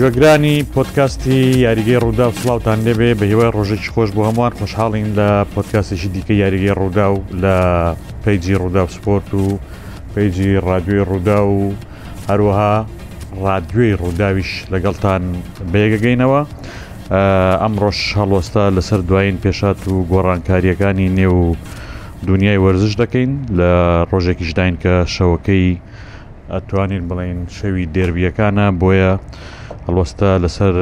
گوێگرانی پۆتکاستی یاریگەی ڕوودا و سلااوان لێبێ بە هیوای ڕۆژێکی خۆش بۆ هەمووان خۆشحاڵین لە پۆتکاسێکی دیکە یاریگەی ڕوودا و لە پیجی ڕوودا و سپۆرت و پیجی ڕادوێ ڕوودا و هەروەها ڕادوێی ڕووداویش لەگەڵتان بێگەگەینەوە. ئەمڕۆش هەڵوەستە لەسەر دوایین پێشات و گۆڕانکارییەکانی نێو دنیای وەرزش دەکەین لە ڕۆژێکیشداین کە شەوەکەی ئەتوانین بڵین شەوی دێربیەکانە بۆیە هەڵوەستە لەسەر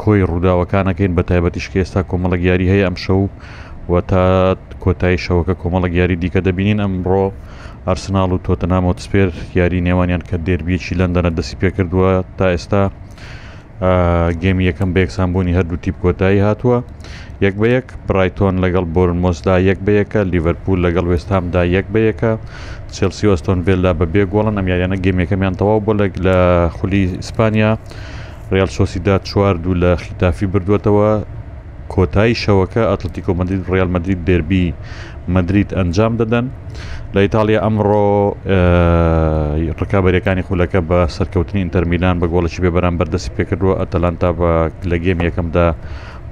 کۆی ڕووداوەکانەکەین بە تایبەتیش کە ئێستا کۆمەڵە گیاری هەیە ئەم شەو و تا کۆتایی شەوەکە کۆمەڵە گیاری دیکە دەبینین ئەمڕۆ ئەرسناڵ و تۆتەنامۆتسپێر یاری نێوانیان کە دێربیەکی لەندەنە دەسی پێکردووە تا ئێستا گێمی یەکەم بە یەکسان بوونی هەردوو تیپ کۆتایی هاتووە یەک بە یەک برایتۆن لەگەڵ بۆرنمۆسدا یەک بە یەکە لیڤەرپول لەگەڵ وێستامدا یەک بە یەکە چێلسی وەستۆن ڤێلدا بە بێ گۆڵن ئەم یاریانە گێمەکەمیان تەواو بۆ لەک لە خولی ئیسپانیا ریال سۆسیدا چوار دوو لە خیتافی بردووەتەوە کۆتایی شەوەکە ئەتلەتیکۆ مەدرید و ڕیال مەدرید دێربی مەدرید ئەنجام دەدەن لە ئیتالیا ئەمڕۆ ڕکابەرەکانی خولەکە بە سەرکەوتنی ئینتەرمیلان بە گۆڵەکی بێ بەرامبەر دەستی پێکردووە ئەتەلانتا بە لە گێم یەکەمدا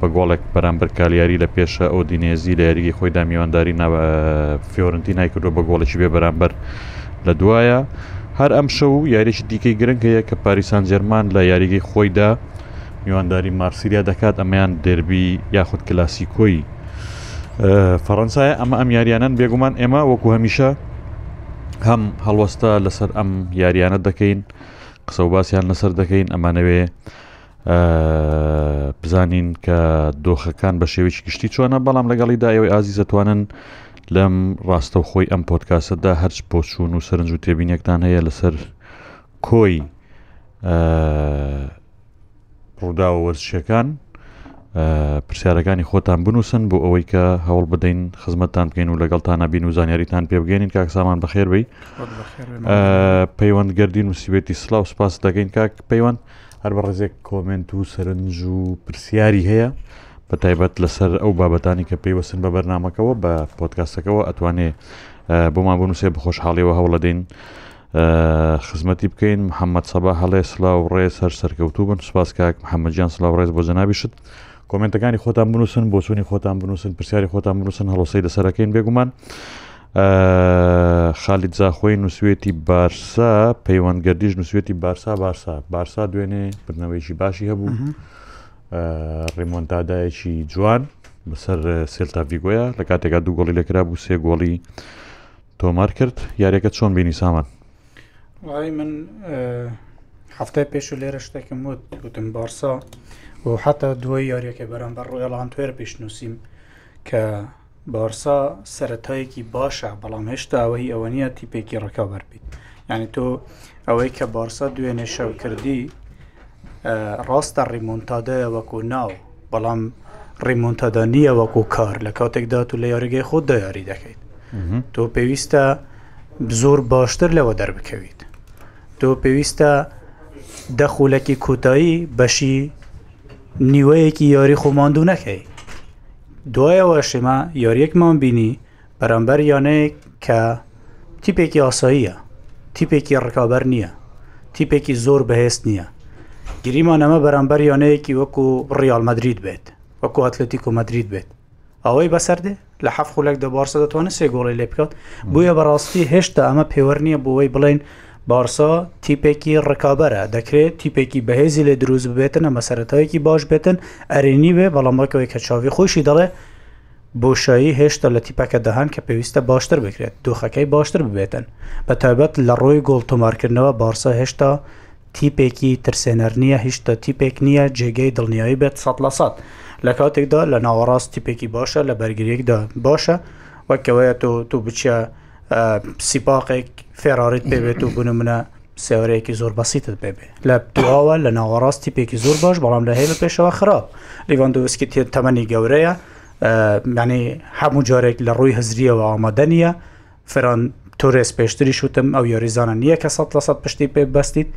بە گۆڵێک بەرامبەر کالیاری لە پێشە ئەو دینێزی لە یاریگەی خۆیدا میوانداری ناوە فیۆرنتی نایکردووە بە گۆڵێکی بێ بەرامبەر لە دوایە هەر ئەم شەو یاریی دیکەی گرنگ هەیە کە پاریسان جەرمان لە یاریگەی خۆیدا میوانداری مارسیلیا دەکات ئەمەیان دەربی یاخود کلاسیکۆی فەڕەنسایە ئەمە ئەم یاریانەن بێگومان ئێمە وەکو هەمیشە هەم هەڵوەستە لەسەر ئەم یاریانە دەکەین قسە و باسییان لەسەر دەکەین ئەمانەوێ بزانین کە دۆخەکان بە شێوەیەکی گشتی چۆنە بەڵام لەگەڵیدا ئێوەی ئازی زەتوانن لەم ڕاستە و خۆی ئەم پۆتکاسەدا هەرچ پۆچون و سەرنج و تێبینێکتان هەیە لەسەر کۆی ڕووداوە وەرزشیەکان پرسیارەکانی خۆتان بنووسن بۆ ئەوەی کە هەوڵ بدەین خزمەتتان بکەین و لەگەڵتان نبین و زانیاریتان پێبگەێنین کاک سامان بەخێر بی پەیوەند گردین و سیبێتی سلااو سپاس دەگەین کاک پەیوەند هەر بە ڕێزێک کۆمنت و سەرنج و پرسیاری هەیە بە تایبەت لەسەر ئەو بابەتانی کە پێیوەستن بە بەرنمەکەەوە بە پۆتکاسەکەەوە ئەتوانێ بۆمان بنووسێ بە خۆشحاڵیەوە هەوڵەدەین خزمەتی بکەین محەممەد سەبا هەڵێ سلااو و ڕێز هەر سەرکەوتوو بن سپاس کاک محەممەجان سلااو و ڕێز بۆ جەنابیشت کۆمنتەکانی خۆتان بنووسن بۆچوونی خۆتان بنووسن پرسیاری خۆتان بنووسن هەڵۆسەی لەسەرەکەین بێگومان خالیت زاخۆی نووسێتی بارسا پەیوەندگەردیش نووسێتی بارسا بارسا بارسا دوێنێ بردنەوەیکی باشی هەبوو ڕیمۆنتادایەکی جوان بەسەر سێلتا ڤیگۆیە لە کاتێکا دوو گۆڵی لەکرا بوو سێ گۆڵی تۆمار کرد یاریەکە چۆن بینی سامان وای من هەفتای پێش و لێرە شتێکم وت وتم بارسا و حتا دوای یاریەکە بەرەم بە ڕۆیڵان توێر پیش نووسیم کە بارسا سەتایەکی باشە بەڵام هێشتا ئەوەی ئەوە نیە تیپێکی ڕکە بەربیت یعنی تۆ ئەوەی کە بارسا دوێنێ شەو کردی ڕاستە ڕیمۆنتادایە وەکو ناو بەڵام ڕیمۆنتادا نییە وەکو کار لە کاتێکدا تو لە یاریگەی خۆت دا یاری دەکەیت تۆ پێویستە زۆر باشتر لەوە دەربکەویت تۆ پێویستە دەخولەکی کۆتایی بەشی نیوەیەکی یاری خۆماندوو نەکەی دوایەوە شێمە یاریەکمان بینی بەرامبەر یانەیەک کە تیپێکی ئاساییە تیپێکی ڕکابەر نییە تیپێکی زۆر بەهێست نییە گریمان ئەمە بەرامبەر یانەیەکی وەکو ڕیال مدریت بێت وەکو ئەتلەتیکو مدریت بێت ئەوەی بەسەردێ لە حەف خولێک دە بارسە دەتوانێت سێ گۆڵی لێ بکات بۆیە بەڕاستی هێشتا ئەمە پێوەەر نییە بۆەوەی بڵێن بارسا تیپێکی ڕکابەرە دەکرێت تیپێکی بەهێزی لێ دروست بێتن ئەمە سەرەتایەکی باش بێتن ئەرێنی بێ بەڵام ڕکەوەی کە چاوی خۆشی دەڵێ بۆشایی هێشتا لە تیپەکە دەهان کە پێویستە باشتر بکرێت دۆخەکەی باشتر ببێتن بە تایبەت لە ڕۆی گۆڵ تۆمارکردنەوە بارسا هێشتا تیپێکی ترسێنەر نییە هیشتا تیپێک نییە جێگەی دڵنیایی بێت سەد لە سەد لە کاتێکدا لە ناوەڕاست تیپێکی باشە لە بەرگریەکدا باشە وەکەوەیە تۆ تو بچە سیپاقێک فێراریت پێبێت و بنمە سێوەرەیەکی زۆر بەسیتت پێ بێ لە دواوە لە ناوەڕاست تیپێکی زۆر باش بەڵام لە هەیە پێشەوە خراپ لیڤاندۆوسکی تێ تەمەنی گەورەیە مانی هەموو جارێک لە ڕووی هزریەوە ئامادە نییە فران تۆرێس پێشتری شوتم ئەو یاریزانە نییە کە سە لە سە پشتی پێ بەستیت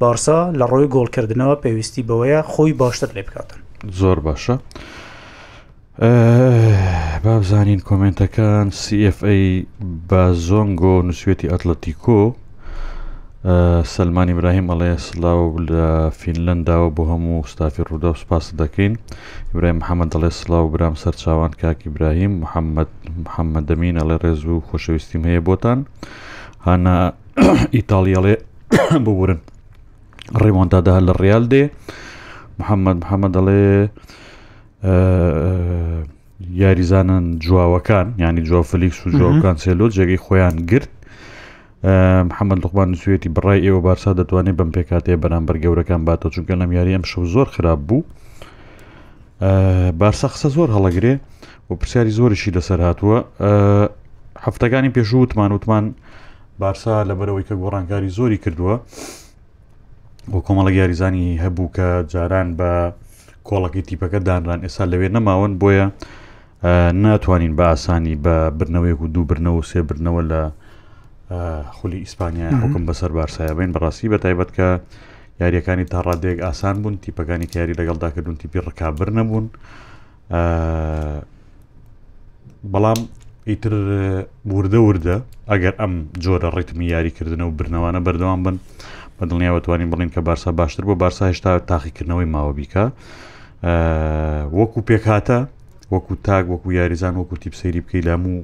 بارسا لە ڕووی گۆڵکردنەوە پێویستی بەوەیە خۆی باشتر لێ بکاتن زۆر باشە. بابزانین کۆمنتەکان CFA بازۆنگۆ نووسێتی ئەتلەتیکۆ سلمانی براهیم ئەڵێ سلااو لە فینلنداوە بۆ هەموو ستافی ڕوودا و سپاس دەکەین برای محەممەد دەڵێ سلااو برام سەرچوان کاکی براهیم محەممەد محەممەد دەمین ئەڵێ ڕێز و خۆشەویستیم هەیە بۆتان هانا ئیتاالیڵێ ببورن ڕێمۆنتادا هەر لە ڕیال دێ محەممەد محەممەد دەڵێ یاریزانان جوواوەکان ینی جووا فلیکس و جوکان سێلۆ جێگەی خۆیان گرت محەممەد لوقمان نووسێتی بڕای ئێوە بارسا دەتوانێت بەم پێکاتەیە بەرامبەر گەورەکان باتەوە چونکە لەم یاری ئەم شەو زۆر خراپ بوو بارسا قسە زۆر هەڵەگرێ و پرسیاری زۆرشی لەسەر هاتووە هەفتەکانی پێشووتمان وتمان بارسا لەبەرەوەی کە گۆڕانکاری زۆری کردووە بۆ کۆمەڵە یاریزانی هەبوو کە جاران بە کۆڵەکەی تیپەکە دانران ئێستا لەوێ نەماون بۆیە ناتوانین بە ئاسانی بە برنەوەیەک و دوو برنەوە و سێ برنەوە لە خولی ئیسپانیا حکم بەسەر بارسایە بین بەڕاستی بە تایبەت کە یاریەکانی تا ڕادێک ئاسان بوون تیپەکانی کاری لەگەڵداکردون تیپی ڕکابر نەبوون بەڵام ئیتر وردە وردە ئەگەر ئەم جۆرە ڕیتمی یاریکردنە و برنەوانە بەردەوام بن بە دڵنیاوەتوانین بڵین کە بارسا باشتر بۆ بارسا هێشتا تاقیکردنەوەی ماوە بیکە وەکو پێکهاتە وەکو تاک وەکو یاریزان وەکو تیپسەری بکەی لە هەموو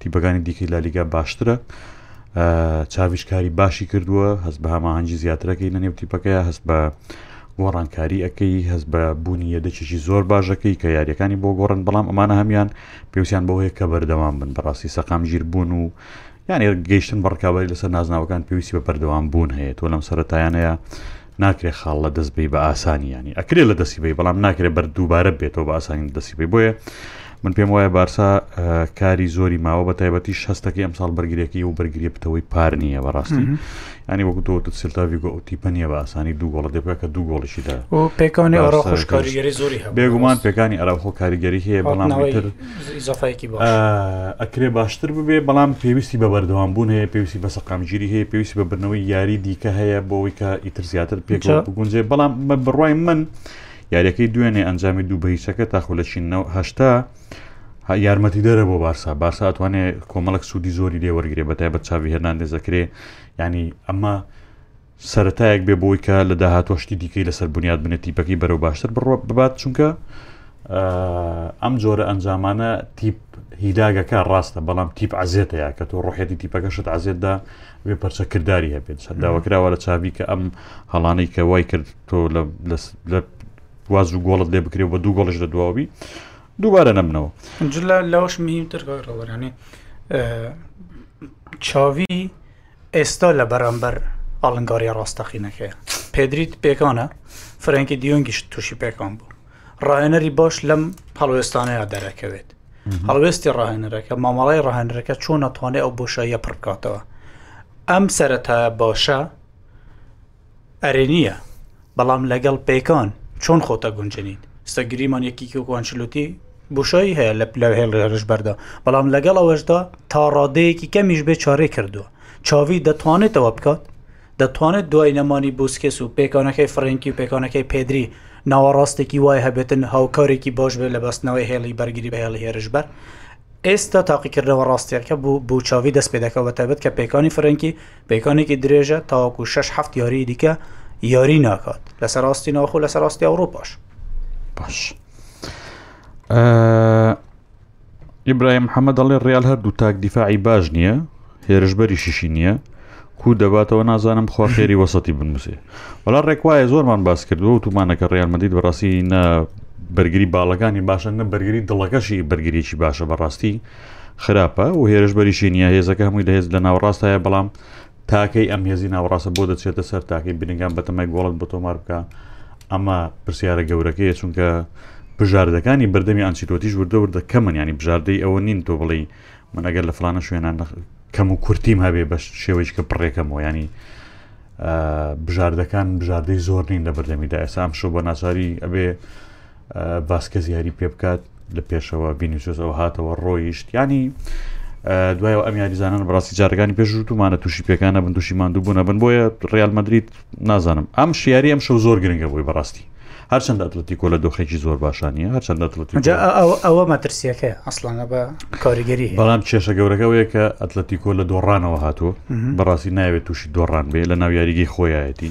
تیپەکانی دیکەی لالیگا باشترە چاویش کاری باشی کردووە هەست بە هەماهەنگی زیاترەکەی لە نێو تیپەکەی هەست بە گۆڕانکاری ئەەکەی هەست بە بوونی یەدەچێکی زۆر باشەکەی کە یاریەکانی بۆ گۆڕن بەڵام ئەمانە هەمان پێوسیان بۆ هەیە کە بەردەوام بن بەڕاستی سەقام ژیر بوون و یان گەیشتن بە ڕکابی لەسەر نازناوەکان پێویستی بە بەردەوام بوون هەیە تۆ لەم سەرەتایانەیە ناکرێ خاڵ لە دەست بەی بە ئاسانی یانی ئەکرێ لە دەستی بی بەڵام ناکرێ بەر دووبارە بێتەوە بە ئاسانی لە دەستی بی بۆیە من پێم وایە بارسا کاری زۆری ماوە بە تایبەتی شەستەکە ئەم ساڵ بەرگریەکەی و بەرگری پتەوەی پار نییە بەڕاستی ینی وەکو تۆ سلتاوی گۆتی پنیە بە ئاسانی دوو گۆڵە دەبێت کە دوو گۆڵیشی دا پێکانی ئەڕۆخۆش کاریگەری زۆری بێگومان پێکانی ئەراخۆ کاریگەری هەیە بەڵام ئەکرێ باشتر ببێ بەڵام پێویستی بە بەردەوام بوون هەیە پێویستی بە سەقامگیری هەیە پێویستی بە بردنەوەی یاری دیکە هەیە بۆەوەی کە ئیتر زیاتر پێک بگونجێ بەڵام بە بڕای من یاریەکەی دوێنێ ئەنجامی دوو بەیچەکە تاخۆ لە چینەوە هەشتا یارمەتی دەرە بۆ بارسا بارسا ئەتوانێت کۆمەڵک سوودی زۆری لێ وەرگێ بە تای بە چاوی هێنان دەزەکرێ ینی ئەمە سەرەتایەک بێ بۆی کە لە داهاتوە شتی دیکەی لەسەر بنیاد بنێت تیپەکەی بەرەو باشتر بڕۆ ببات چونکە ئەم جۆرە ئەنجامانە تیپ هیداگەکە ڕاستە بەڵام تیپ عزیێتەیە کە تۆ ڕۆحێتی تیپەکەشت عزیێتدا بێ پەرچە کردداری هەبێت شەداوەکراوە لە چاوی کە ئەم هەڵانەی کە وای کرد تۆ لە واز و گۆڵت لێ بکرێ بە دوو گۆڵش لە دواوی دووبارە نەمنەوە جلا لەوەش مهمتر ڕۆوەرانێ چاوی ئێستا لە بەرامبەر ئاڵنگارییە ڕاستەقینەکەیە پێدریت پێکانە، فرێنکی دیۆنگیش تووشی پێکان بوو. ڕاهێنەری باش لەم هەڵوێستانەیە دەرەکەوێت. هەڵوێستی ڕاهێنەرەکە مامەڵای ڕاهێنەرەکە چۆن ناتوانێت ئەو بۆشاییە پڕ بکاتەوە. ئەم سەرەتایە باشە، ئەرێ نییە بەڵام لەگەڵ پێکان چۆن خۆتە گونجێنیت ستا گریمان یەکیکی وانچلوتی بۆشایی هەیە لە پلە هێڵ هێرش بەردا بەڵام لەگەڵ ئەوەشدا تا ڕادەیەکی کەمیش بێ چارەی کردووە چاوی دەتوانێتەوە بکات دەتوانێت دوای نەمانی بوسکێس و پێکانەکەی فرەنکی و پێکانەکەی پێدری ناوەڕاستێکی وای هەبێتن هاوکارێکی باش بێت لە بەستنەوەی هێڵی بەرگری بە هێڵی هێرش بەر ئێستا تاقیکردنەوە ڕاستیەکە بوو بۆ چاوی دەست پێ دەکەوە تابێت کە پێکانی فرەنکی پێکانێکی درێژە تاوەکو شەش هەفت یاری دیکە یاری ناکات لەسەر ڕاستی ناوخۆ لەسەر ڕاستی ئەوروپاش باش ئیبراهیم محەممەد دەڵێ ڕیال هەردوو تاک دیفاعی باش نییە هێرشبەری شیشی نییە کو دەباتەوە نازانم خوا خێری وەسەتی بنووسێ وەڵا ڕێک وایە زۆرمان باس کردووە و تومانەکە ڕیالمەدید بەڕاستی نە بەرگری باڵەکانی باشە نە بەرگری دڵەکەشی بەرگریی باشە بەڕاستی خراپە و هێرش بەریشی نیە هێزەکە هەمووی لە هێز لە ناوەڕاست هەیە بەڵام تاکەی ئەم هێزی ناوەڕاستە بۆ دەچێتە سەر تاکەی بنگان بەتەمای گۆڵت بۆ تۆمار بکە ئەمە پرسیارە گەورەکەی چونکە بژاردەکانی بەردەمی ئەنسیلۆتیش وردە وردە کەمن ینی بژاردەی ئەوە نین تۆ بڵێ من ئەگەر لە فلانە شوێنان کەم و کورتیم هەبێ بە شێوەیش کە پڕێکەمەوە ینی بژاردەکان بژاردەی زۆر نین لە بەردەمیدا ئێسام شو بە ناچاری ئەبێ ڤاسکەز یاری پێ بکات لە پێشەوە بینیسۆس ئەو هاتەوە ڕۆیشت ینی دوایەوە ئەم یاریزانان بڕاستی جارەکانی پێشوتومانە تووشی پێکانە بن دوشی ماندوو بوون بن بۆیە ڕیال مدریت نازانم ئەم شیاری ئەم شەو زۆر گرنگە بووی بەڕاستی هەرچەند ئەتلەتی کۆ لە دۆخێکی زۆر باشانە هەرچەند ئەتلەتی ئەوە مەترسیەکە ئەسڵانە بە کاریگەری بەڵام کێشە گەورەکەەوەیە کە ئەتلەتی کۆ لە دۆڕانەوە هاتووە بەڕاستی ناوێت تووشی دۆڕان بێ لە ناو یاریگەی خۆیەتی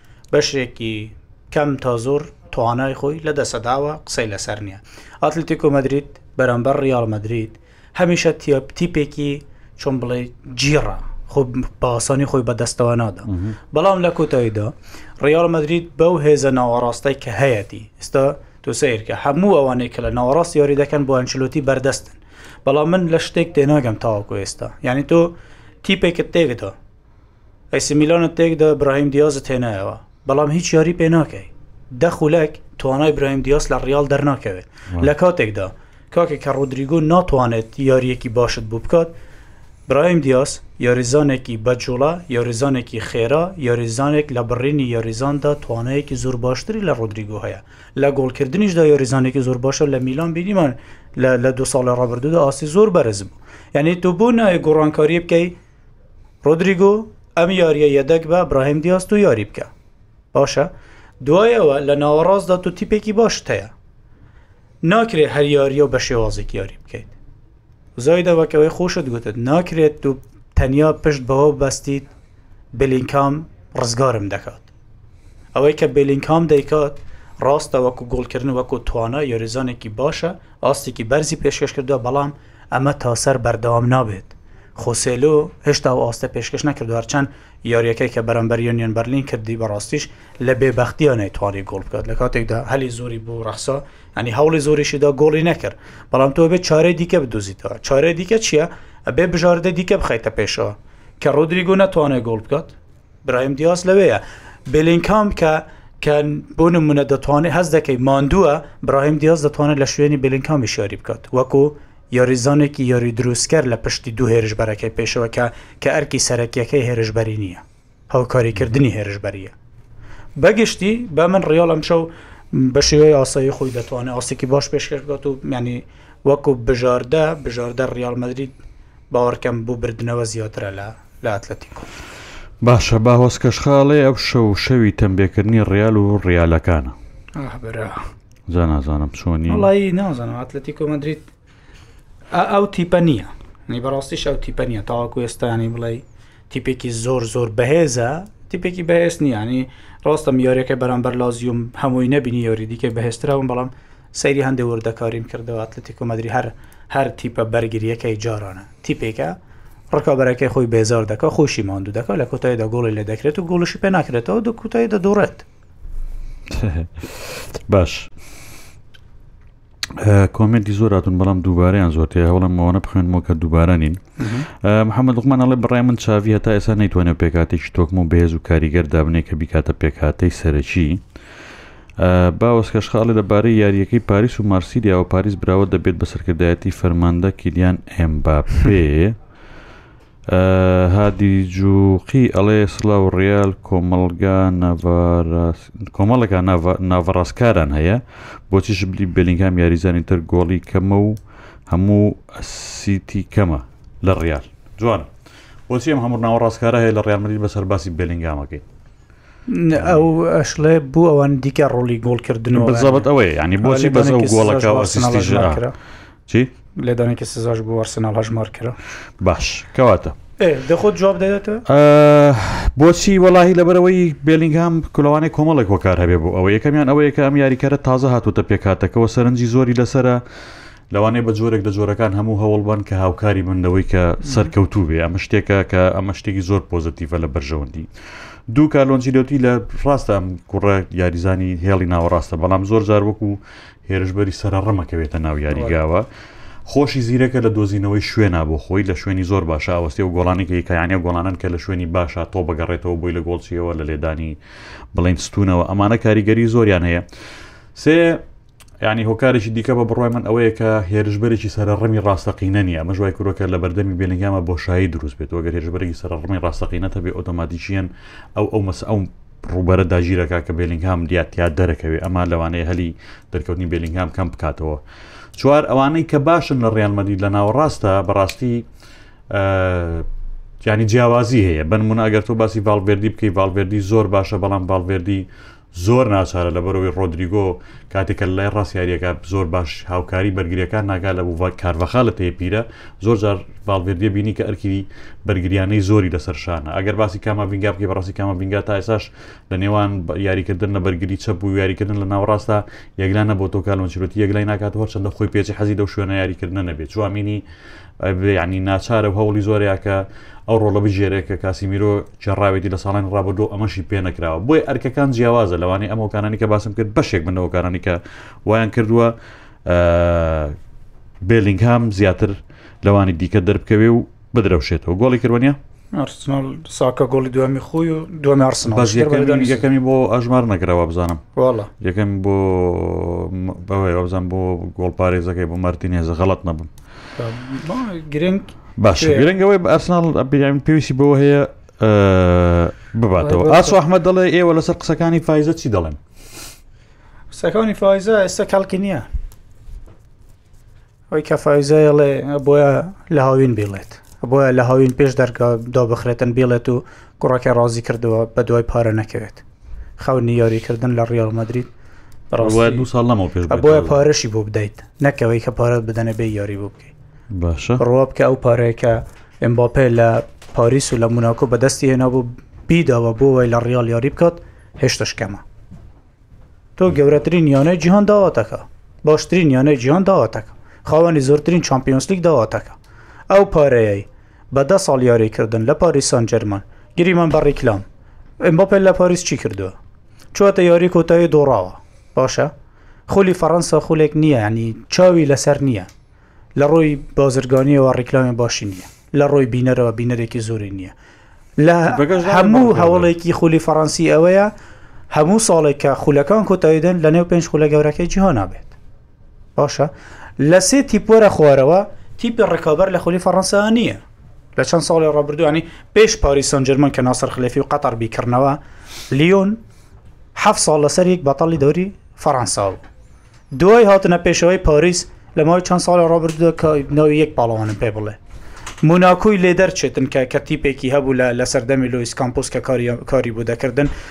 بەشێکی کەم تا زۆر توانای خۆی لە دەسەداوە قسەی لەسەر نییە ئاتلتیکۆ مەدرید بەرامبەر ڕیاڵ مەدرید هەمیشە تیپێکی چۆن بڵێ جیڕە خۆ باسانی خۆی بەدەستەوە نادا بەڵام لە کۆتاییدا ڕیاڵ مەدرید بەو هێزە ناوەڕاستای کە هەیەتی ئستا تۆ سیرکە هەموو ئەوانەی کە لە ناوەڕاست یاری دەکەن بۆ ئەنچلوتی بەردەستن بەڵام من لە شتێک تێناگەم تاوەکو ئێستا یعنی تۆ تیپێکت تێکدا ئەیسی میلانت تێکدا براهیم دیازت هێنایەوە بەڵام هیچ یاری پێ ناکەی دە خولەک توانای براهیم دیاس لە ڕیال دەرناکەوێت لە کاتێکدا کاکێک کە ڕودریگو ناتوانێت یاریەکی باشت بوو بکات برایم دیاس یاریزانێکی بەجوڵە یاریزانێکی خێرا یاریزانێک لە بڕینی یاریزاندا توانەیەکی زۆر باشتری لە ڕۆدریگو هەیە لە گۆڵکردنیشدا یاریزانێکی زۆر باشە لە میلان بینیمان لە دو ساڵە ڕابردوودا ئاسی زۆر بەرز بوو یعنی تو بۆ نایە گۆڕانکاری بکەیت ڕۆدریگۆ ئەم یاریە یەدەگ بە براهیم دیاز تۆ یاری بکە باشە دوایەوە لە ناوەڕاستدا تۆ تیپێکی باشت هەیە ناکرێ هەر یاریە و بە شێوازێک یاری بکەیت زای دەوەکەوەی خۆشت گوتت ناکرێت تو تەنیا پشت بەوە بەستیت بلینکام ڕزگارم دەکات ئەوەی کە بلینکام دەیکات ڕاستە وەکو گۆڵکردن وەکو توانە یۆریزانێکی باشە ئاستێکی بەرزی پێشکەش کردووە بەڵام ئەمە تا سەر بەردەوام نابێت. خۆسێلۆ هێشتا ئەو ئاستە پێشکەش نەکردووە، هەرچەند یارییەکەی کە بەرامبەر یۆنیۆن بەرلین کردی بەڕاستیش لە بێبەختییە نەیتوانی گۆڵ بکات، لە کاتێکدا هەلی زۆری بۆ ڕەخسا، یانی هەوڵی زۆریشی دا گۆڵی نەکرد، بەڵام تۆ ئەبێت چارەی دیکە بدۆزیتەوە، چارەی دیکە چییە؟ ئەبێت بژاردەی دیکە بخەیتە پێشەوە، کە ڕۆدریگۆ نەتوانێت گۆڵ بکات. برایم دیاز لەوەیە بلینکام کە کە بۆ نمونە دەتوانێت هەز دەکەی ماندووە براهیم دیاز دەتوانێت لە شوێنی بلینکامی شاری بکات وەکو یاریزانێکی یاری دروستکەر لە پشتی دوو هێرشبەرەکەی پێشەوەکە کە ئەرکی سەرەکیەکەی هێرشبەری نییە هەوکاریکردنی هێرشبەریە بەگشتی بە من ڕیال ئەمشەو بە شێوەی ئاسایی خۆی دەتوانێت ئاستێکی باش پێشکەش بکات و میانی وەکو بژاردە بژاردە ڕیال مدرید باوەڕکەم بو بردنەوە زیاترە لە لە ئەتلەتیکۆ. باشە باهۆز کەشخاڵێ ئەو شەو شەوی تەمبێکردنی ڕیال و ڕیالەکانە ئاه برا جا نازانم چۆنی وڵی نازانم ئاتلەتیکۆ مدریت ئەو تیپە نییە نی بەڕاستی شەو تیپە نیە تاواکو ئێستانی بڵێ تیپێکی زۆر زۆر بەهێزە تیپێکی بەهێست نییانی ڕاستم یاریەکە بەرامبەر لازیوم هەمووی نبینی یاری دیکە بەهێستراون بەڵام سەیری هەندێک وردەکاریم کردەوە ئەتلەتی کۆمەدری هەر هەر تیپە بەرگریەکەی جارانە تیپێکە ڕکابەرەکەی خۆی بێزار دەکە خۆشی ماندوو دەکە لە کۆتاییدا گۆڵی لە دەکرێت و گۆڵشی پێ ناکرێتەوە دو کوتایی دەدوڕێت باش کۆمنتی زۆر هاتون بەڵام دووبارەیان زۆر تێ هەوڵم ئەوەنە بخوێنمەوە کە دووبارە نین محەممەد دوقمان ئەڵێ بڕای من چاوی هەتا ئێستا نەیتوانێت پێکاتێکی تۆکم و بەهێز و کاریگەر دابنێ کە بیکاتە پێکاتەی سەرەکی باوەسکەش خاڵی لەبارەی یاریەکەی پاریس و مارسیلیاوە پاریس براوە دەبێت بە سەرکردایەتی فەرماندە کیلیان ئەمباپێ هادی جووقی ئەڵێ، سڵاو ڕیال، کۆمەڵگا ناڤاراس کۆمەڵێکا ناڤا ناڤەڕاستکاران هەیە، بۆچی شبلی بێلینگهام یاریزانی تر گۆڵی کەمە و هەموو ئەسیتی کەمە لە ڕیال؟ جوانە. بۆچی ئەم هەموو ناوەڕاستکارە هەیە لە ڕیال مەدرید بەس هەر باسی بێلینگهامەکەین؟ ئەو ئەشڵێ بوو ئەوان دیکە ڕۆلی گۆڵ کردن و بەزەبت ئەوەیە ینی بۆچی بەز ئەو گۆڵەکە ئەسیستیژرا چی لێدانێکی سزاش بۆ ئەرسناڵ هەژمار کرا باش کەواتە دەخۆت جواب دەێتە بۆچی وەڵی لەبەرەوەی بێلینگهام کلوانەی کۆمەڵێک وەکار هەبێ بۆ ئەوە یەکەمیان ئەوەیە کە ئەم یاریکەرە تازە هاتوتە پێکاتەکەەوە سەرنجی زۆری لەسرە لەوانەیە بە جۆرێک لە جۆرەکان هەموو هەوڵ بن کە هاوکاری بن لەوەی کە سەرکەوتوو بێ ئەمە شتێکە کە ئەمە شتێکی زۆر پۆزتیڤە لە بەرژەوەندی دوو کالۆنجی لەوتی لە ڕاستە ئەم کوڕە یاریزانی هێڵی ناوەڕاستە بەڵام زۆر جار وەکو هێرشبەری سەرڕمەکەوێتە ناو یاریگاوە. خۆشی زیرەکە لە دۆزینەوەی شوێنە بۆ خۆی لە شوێنی زۆر باشە ئەوەستێ و گۆڵانێکی کەیانە گۆڵانن کە لە شوێنی باشە تۆ بەگەڕێتەوە بۆی لە گۆڵچیەوە لە لێدانی بڵین ستونەوە ئەمانە کاریگەری زۆریان هەیە سێ یانی هۆکارێکی دیکە بە بڕای من ئەوەیە کە هێرشبەرێکی سەرڕمی ڕاستەقینە نیە مەژ وای کرۆکە لە بەردەمی بێنگامە بۆشایی دروست بێت وەگەر هێرشبەرێکی سەرڕمی ڕاستەقینەتە بێ ئۆتۆماتیکیەن ئەو ئەو مەس ئەو ڕوبەرە داگیرەکە کە بێلنگهام دیاتیا دەرەکەوێ ئەما لەوانەیە هەلی دەرکەوتنی بێلنگهام کەم بکاتەوە چوار ئەوانەی کە باشن لە ڕیانمەدی لە ناوەڕاستە بەڕاستی ینی جیاوازی هەیە بنمونە ئەگەر تۆ باسی ڤالڤردی بکەی ڤالڤردی زۆر باشە بەڵام ڤالڤردی زۆر ناچارە لەبەرئەوەی ڕۆدریگۆ کاتێک کە لەلای ڕاست یارییەکە زۆر باش هاوکاری بەرگریەکان ناگا لە بوو کارڤخا لە تێ پیرە زۆر جار ڤالڤێردیە بینی کە ئەرکی بەرگریانەی زۆری لەسەر شانە ئەگەر باسی کاما بینگا بکە بەڕاستی کاما بینگا تا ئێساش لە نێوان یاریکردن لە بەرگری چەپ و یاریکردن لە ناوڕاستە یەکلا نەبوو تۆ کالۆنچرۆتی یەکلای ناکات هەرچەندە خۆی پێچی حەزی لەو شوێنە یاریکردن نەبێت جوامینی یانی ناچارە و هەوڵی زۆریاکە ئەو ڕۆڵە بگێرێک کە کاسیمیرۆ چێڕاوێتی لە ساڵانی ڕابردو ئەمەشی پێ نەکراوە بۆی ئەرکەکان جیاوازە لەوانی ئەمەکانانی کە باسم کرد بەشێک بنەوەکانانی کە وایان کردووە بێلینگ هام زیاتر لەوانی دیکە دەربکەوێ و بدرەوشێتەوە گۆڵی کردوانە ئارسنال ساکە گۆڵی دومی خۆی و دومی ئارسنال بەس یەکەمی یەکەمی بۆ ئەژمار نەکراوە بزانم وڵە یەکەم بۆ بەوەی ئەوزان بۆ گۆڵپارێزەکەی بۆ مارتینێزە غەڵت نەبم گرنگ باش گرنگەوەی ئەسناڵ بیراین پێویستی بەوە هەیە بباتەوە ئاسو ئەحمە دەڵێ ئێوە لەسەر قسەکانی فیزە چی دەڵێن قسەکانی فیزە ئێستا کاڵکی نییە ئەوی کە فیزەڵێ بۆیە لە هاوین بڵێت بۆیە لە هاوین پێش دەرگا دا بخرێتن بڵێت و کوڕەکە ڕازی کردەوە بە دوای پارە نەکەوێت خەونی یاریکردن لە ڕیال مەدرید بەڕاستی دو ساڵ لەمەوە پێش بۆیە پارەشی بۆ بدەیت نەکەوەی کە پارەت بدەنە بێ یاری بۆ بکەیت باشە ڕوا بکە ئەو پارەیەکە ئەمباپێ لە پاریس و لە موناکۆ بەدەستی هێنا بۆ بیداوە بۆ وای لە ڕیال یاری بکات هێشتش کەمە تۆ گەورەترین یانەی جیهان داواتەکە باشترین یانەی جیهان داواتەکە خاوەنی زۆرترین چمپیۆنسلیک داواتەکە ئەو پارەیە بە دە ساڵ یاری کردن لە پاریس سان جێرمان، گریمان بە ڕیکلام، ئێمباپێ لە پاریس چی کردووە؟ چووەتە یاری کۆتایی دۆڕاوە، باشە خولی فەڕەنسا خولێک نییە یانی چاوی لەسەر نییە، لە ڕووی بازرگانییەوە ڕیکلامی باشی نییە، لە ڕووی بینەرەوە بینەرێکی زۆری نییە، لە هەموو هەوڵێکی خولی فەڕەنسی ئەوەیە هەموو ساڵێک کە خولەکان کۆتایی دێن لەنێو پێنج خولە گەورەکەی جیهانا بێت. باشە لە سێ تیپ وەرە خوارەوە تیپی ڕکابەر لە خولی فەڕەنسا نییە لە چەند ساڵی ڕابردوانی پێش پاریس سان جێرمان کە ناسەر خلێفی و قەتەر بیکردنەوە لیۆن هەفت ساڵ لەسەر یەک بەتەڵی دەوری فەڕەنسا بوو دوای هاتنە پێشەوەی پاریس لە ماوەی چەند ساڵی ڕابردووە کە ناوی یەک پاڵەوانم پێ بڵێ موناکۆی لێ دەرچێتن کە کە تیپێکی هەبوو لە لە سەردەمی لویس کامپۆس کە کاری کاری بوو دەکردن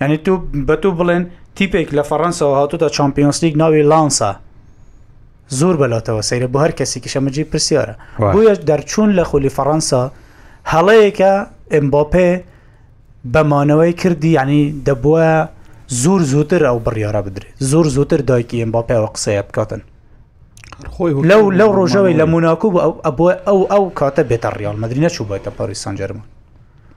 یانی تۆ بە تۆ بڵێن تیپێک لە فەڕەنسەوە هاتوتە چمپیۆنسلیک ناوی لانسا زۆر بەلاتەوە سەیرە بۆ هەر کەسێکی شەمەجی پرسیارە بۆیەش دەرچوون لە خولی فەڕەنسا هەڵەیەکە ئەمباپێ بەمانەوەی کردی ینی دەبووە زۆر زووتر ئەو بڕیاە بدرێت زۆر زووتر دایکی ئەمباپێەوە قسەیە بکاتن خۆی لەو لەو ڕۆژەوەی لە موناکو بۆ ئەو ئەو کاتە بێتە ڕیال مدرینە چوو بێتە پاریسان جەرمە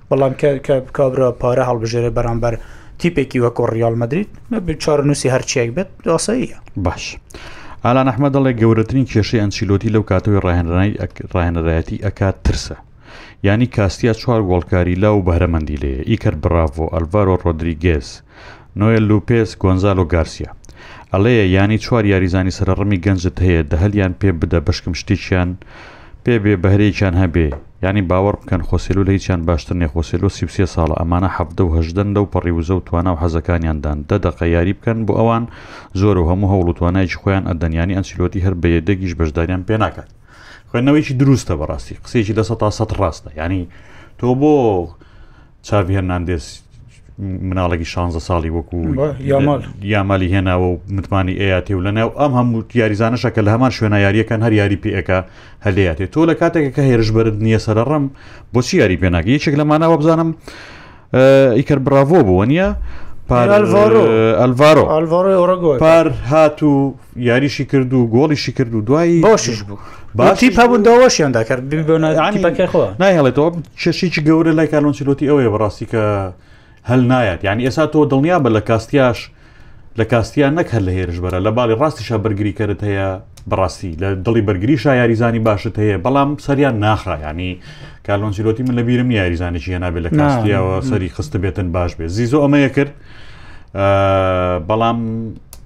بەڵام کە کە کابرا پارە هەڵبژێرێ بەرامبەر تیپێکی وەکۆ ڕیال مەدرید نەبێت چارەنووسی هەرچیەک بێت ئاساییە باش. ئالان ئەحمە دەڵێ گەورەترین کێشەی ئەنچیلۆتی لەو کاتەوەی ڕاهێنرانی ڕاهێنەرایەتی ئەکات ترسە ینی کاستیا چوار گۆڵکاری لا و بەهرەمەندی لێ ئیکەر براڤۆ ئەلڤەرۆ ڕۆدریگێز نۆێل لوپێز گۆنزالۆ گارسیا ئەڵێیە یانی چوار یاریزانی سەرەڕمی گەنجت هەیە دەهەلیان پێ بدە بەشکم شتێکیان پێ بێ بەهرەیەکیان هەبێ یانی باوەڕ بکەن خۆسێلو لە هیچیان باشتر نیە خۆسێلو سی و سێ ساڵە ئەمانە حەڤدە و هەژدەن لەو پەڕی وزە و توانا و حەزەکانیان دان دە دەقە یاری بکەن بۆ ئەوان زۆرە و هەموو هەوڵ و توانایەکی خۆیان ئەدەن یانی ئەنچیلۆتی هەر بە یەدەگیش بەشداریان پێ ناکات خوێندنەوەیکی دروستە بەڕاستی قسێکی لە سە تا سەد ڕاستە یانی تۆ بۆ چاڤی هەرناندێز مناڵێکی شانزە ساڵی وەکو یامالی هێناوە و متمانی ئەیاتێ و لەناو ئەم هەموو یاریزانەشە کە لە هەمان شوێنە یاریەکان هەر یاری پێەکە هەلێاتێ تۆ لە کاتێکە کە هێرش بەرت نییە سەرڕم بۆچی یاری پێناگە یەکێک لەمانەوە بزانم ئیکەر براڤۆ بووە نیە ئەلڤارۆ پار هات و یاریشی کرد و گۆڵیشی کرد و دوایی باشش بوو باتی هەبوو داواشیان دەکرد نایڵێتەوە چێشیی گەورە لای کارلۆنسیلۆتی ئەوەیە بەڕاستی کە هەل نایەت یعنی ئێستا تۆ دڵنیا بە لە کاستیاش لە کاستیان نەک هەر لە هێرش بەرە لە باڵی ڕاستیشا بەرگری کەرت هەیە بەڕاستی لە دڵی بەرگریشا یاریزانی باشت هەیە بەڵام سەریان ناخایانی کارلۆنسیلۆتی من لە بیرم یاریزانێکی هێنابێت لە کاستیاوە سەری خستە بێتن باش بێت زیزۆ ئەمەیە کرد بەڵام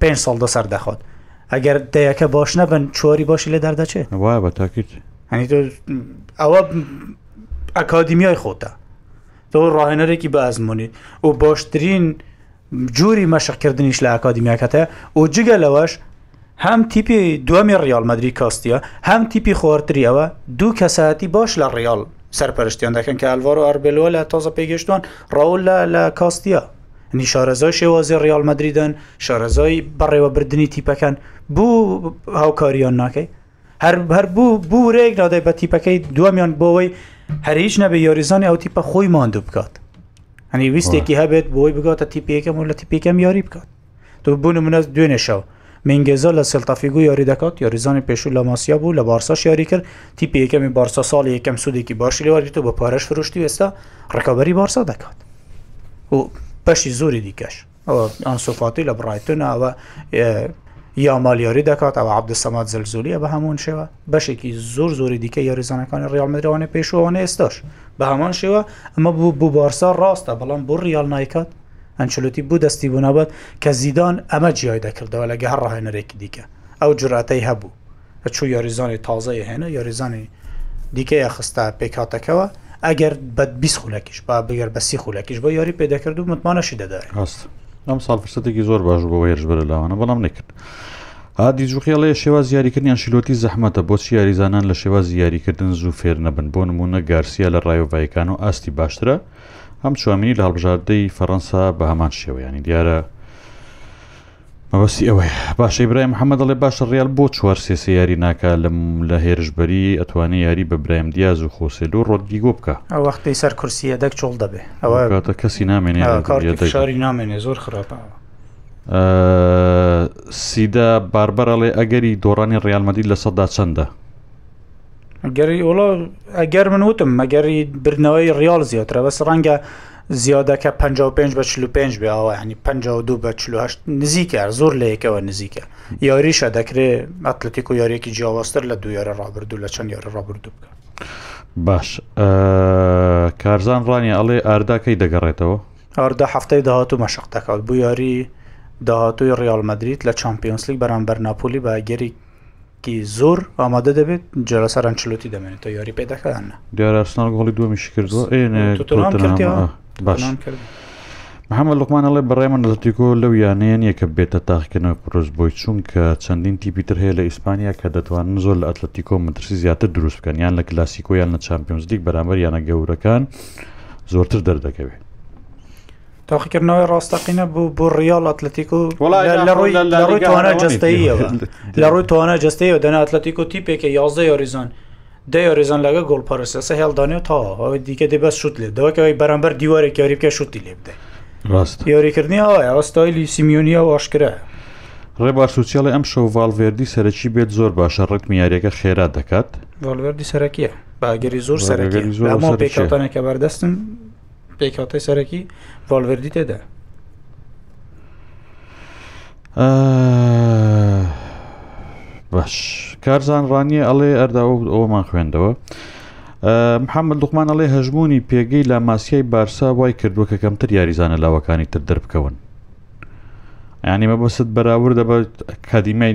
پێنج ساڵ دە سەر دەخۆت ئەگەر دەیەکە بۆش نەبن چۆری بۆشی لە دەردەچێت وا بە تاکرد هەنی تۆ ئەوە ئەکادیمیای خۆتە تۆ ڕاهێنەرێکی بە ئەزمموی و باشترین جووری مەشقکردنیش لە ئەکادیمیاکەتە و جگە لەوەش هەم تیپی دومی ڕیال مەدری کاستە هەم تیپی خۆرتری ئەوە دوو کەسایەتی باش لە ڕیال سەرپەرشتیان دەکەن کە ئەلڤۆر و ئەربلوە لە تۆزە پێگەشتوان ڕەول لە لە کاستە ینی شارەزای شێوازی ڕیال مەدریدن شارەزای بەڕێوەبردننی تیپەکان بوو هاوکاریان ناکەی هەر هەر بوو بورێک نادای بە تیپەکەی دومیان بۆەوەی هەریش نەبێ یاریزانانی ئەو تیپە خۆی ماندوو بکات هەنی ویستێکی هەبێت بۆی بگاتە تیپەکەم و لە تیپەکەم یاری بکات تو بوون منە دوێنێشەوە مینگێزا لە سێلتافیگۆ یاری دەکات یاریزانی پێشوو لاماسیا بوو لە بارساش یاری کرد تیپی یەکەمی بارسا ساڵی یەکەم سوودێکی باشی لێوەرگرت و بە پارەش فرۆشتی و ئێستا ڕکابەری بارسا دەکات و بەشی زۆری دیکەش ئەوە ئەنسۆفاتی لە بڕایتون ئەوە یامالیاری دەکات ئەوە عبدسەمات زلزولیە بە هەمون شێوە بەشێکی زۆر زۆری دیکە یاریزانەکانی ڕالمدرراوانە پێشوانە ئێستاش بە هەمان شێوە ئەمە بوو بوو بارسا ڕاستە بەڵام بۆ ڕیال نیکات ئەنچلۆتی بو دەستی بو نەبەد کە زیدان ئەمە جیای دەکردەوە لە گە هەر ڕاهێنەرێکی دیکە ئەو جورئەتەی هەبو ئەچو یاریزانی تازەی ئەهێنا یاریزانی دیکەی ئەخستە پێکهاتەکەوە ئەگەر بە بیست خولەکیش با بگەر بە سی خولەکیش بۆ یاری پێدەکرد و متمانەشی دەدایە ڕاست ئەم ساڵ فرسەتێکی زۆر باش بۆ هێرش بەرە لاوانە بەڵام نەکرد هادی جوخێڵەیە شێواز یاریکردنیان شیلۆتی زەحمەتە بۆچی یاریزانان لە شێوازی یاریکردن زوو فێر نەبن بۆ نمونە گارسیا لە ڕایۆڤایکان و ئاستی باشترە ئەم چوامینی لە هەڵبژاردەی فەرەنسا بە هەمان شێوە یانی دیارە مەبەستی ئەوەیە باشە ئیبراهیم محەممەد دەڵێ باشە ڕیال بۆ چوار سێسە یاری ناکا لەم لە هێرشبەری ئەتوانێ یاری بە برایم دیاز و خۆسێل و ڕۆدیگۆ بکە ئەو وەخت پێی سەر کورسی یەدەک چۆڵ دەبێ ئەو ئەوە کاتە کەسی نامێنێ ئەو کارتی یەدەگە. فشاری نامێنێ زۆر خراپە ئە، سیدا باربەرەڵێ ئەگەری دۆڕانی ڕیالمەدی لە سەدا چەندە گەری ئۆڵۆ ئەگەر من وتم مەگەری بردنەوەی ڕیاڵ زیاترە بەس ڕەنگە زیادەکە پ پێنج بە چ پێ بێ ئەوانی پ دوو بە چهشت نزیکە زۆر لەیەکەوە نزیکە یاریشە دەکرێ ئەتلەتیکو یاریێکی جیاوازتر لە دو یارە ڕابردوو لە چەند یارە ڕابردوو بکە باش کارزان ڕانی ئەڵێ ئارداکەی دەگەڕێتەوە ئاردا هەفتەی داهاتوو مەشق دەکات بوو یاری داهاتووی ڕیال مدریت لە چمپیۆنسلیک بەرامبەر ناپۆلی بە گەری ی زۆر ئامادە دەبێت جارا سەر ئەنچلۆتی دەمێنێت تا یاری پێدەکە یان نا دیارە ئەرسناڵ گۆڵی دووەمیشی کردووە ئێ نە تۆتنهام تۆتنهام، کردیەوە؟ ئا، باش تۆتنهام کرد. محەممەد لوقمان ئەڵێ بەڕای من ئەتلەتیکۆ لەو یانەیە نییە کە ببێتە تاقیکردنەوەی قورس بۆی چونکە چەندین تیپی تر هەیە لە ئیسپانیا کە دەتوانن زۆر لە ئەتلەتیکۆ مەترسی زیاتر دروست بکەن یان لە کلاسیکۆ یان لە چامپیۆنزلیگ بەرامبەر یانە گەورەکان زۆرتر دەردەکەوێت تاقیکردنەوەی ڕاستەقینە بوو بۆ ڕیال ئەتلەتیکو لەڕووی توانای جستەیەوە لە ڕووی توانای جستەیەوە دەنا ئەتلەتیکو تی پێکە یازدە یاریزان دە یاریزان لەگە گۆڵ پەرسەسە هێڵدانێ و تا ئەوەی دیکە دێ بەس شوت لێ دەوەکەوەی بەرامبەر دیوارێک یاری بکە شوتی لێ بدە ڕاست یاریکردنی ئەوە ئەوستایلی سیمیۆنیە واشکرە ڕێ باش و چێڵی ئەم شەو ڤالڤێردی سەرەکی بێت زۆر باشە ڕکمی یاریەکە خێرا دەکات ڤالڤێردی سەرەکیە باگەری زۆر سەرەکی زۆر پێکەوتانێکە بەردەستن پێکهاتەی سەرەکی ڤالڤێردی تێدا باش کارزان ڕانیە ئەڵێ ئەردا ئەومان خوێندەوە محەممەد لوقمان ئەڵێ هەژمونی پێگەی لا ماسیای بارسا وای کردووە کە کەمتر یاریزانە لاوەکانی تر دەربکەون ینی مەبەست بەراورد دەبێت کادیمای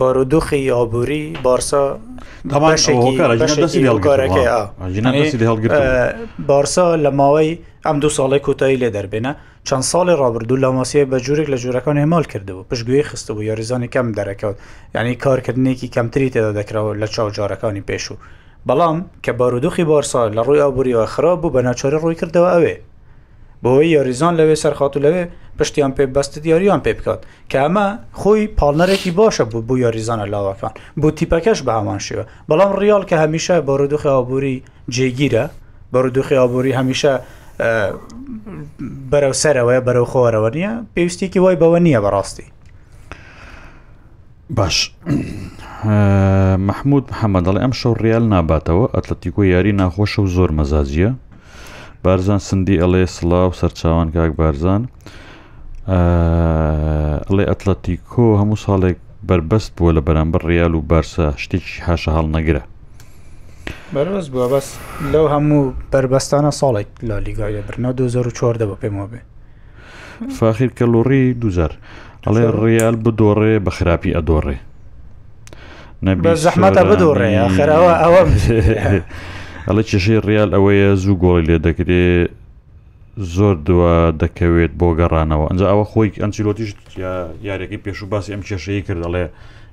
بارودۆخی ئابووری بارسا بارسا لە ماوەی ئەم دوو ساڵی کۆتایی لێ دەربێنە چەند ساڵی ڕابردوو لە ماسیە بە جوورێک لە جوورەکان هێمال کردەوە پشتگوێ خستەوە یاریزانانی کەم دەرەکەوت ینی کارکردنێکی کەمتری تێدا دەکرەوە لە چاو جارەکانی پێشوو بەڵام کە بارودۆخی بارسا لە ڕووی ئابووریەوە خراپ بوو بە ناچاری ڕووی کردەوە ئەوێ بۆی یاریزان لەوێ سەرخات و لەوێ پشتیان پێ بەستت یاریان پێ بکات کە ئەمە خۆی پاڵنەرێکی باشە بوو بۆ یاریزانە لاوەکان بۆ تیپەکەش بە هەمان شێوە بەڵام ڕیال کە هەمیشە بە ڕدوخی ئابووری جێگیرە بە ڕدوخی ئابووری هەمیشە بەرەو سەرەوەی بەرەو خۆرەوە نییە پێویستێکی وای بەوە نییە بەڕاستی باش مححمود محەممەد دەڵێ ئەم شەو ڕیال ناباتەوە ئەتلەتیکۆ یاری ناخۆشە و زۆر مەزاجیە بارزان سندی ئەڵێ سڵاو سەرچاوان کاک بارزان ئەڵێ ئەتلەتیکۆ هەموو ساڵێک بەربەست بووە لە بەرامبەر ڕیال و بارسە شتێکی هاشە هەڵ نەگرە بەربەست بووە بەس لەو هەموو بەربەستانە ساڵێک لە لیگای لەبرنا 2014 بە پێمەوە بێ فاخیر کە لوڕی دوجار ئەڵێ ڕیال بدۆڕێ بە خراپی ئەدۆڕێ نەبی زەحمەتە بدۆڕێ خەرەوە ئەوە ئەڵە کێشەی ڕیال ئەوەیە زوو گۆڵی لێ دەکرێ زۆر دووە دەکەوێت بۆ گەڕانەوە ئەنج ئەوە خۆی ئەنچیلۆتیش یارەکەی پێش و باسی ئەم کێشەیە کردەڵێ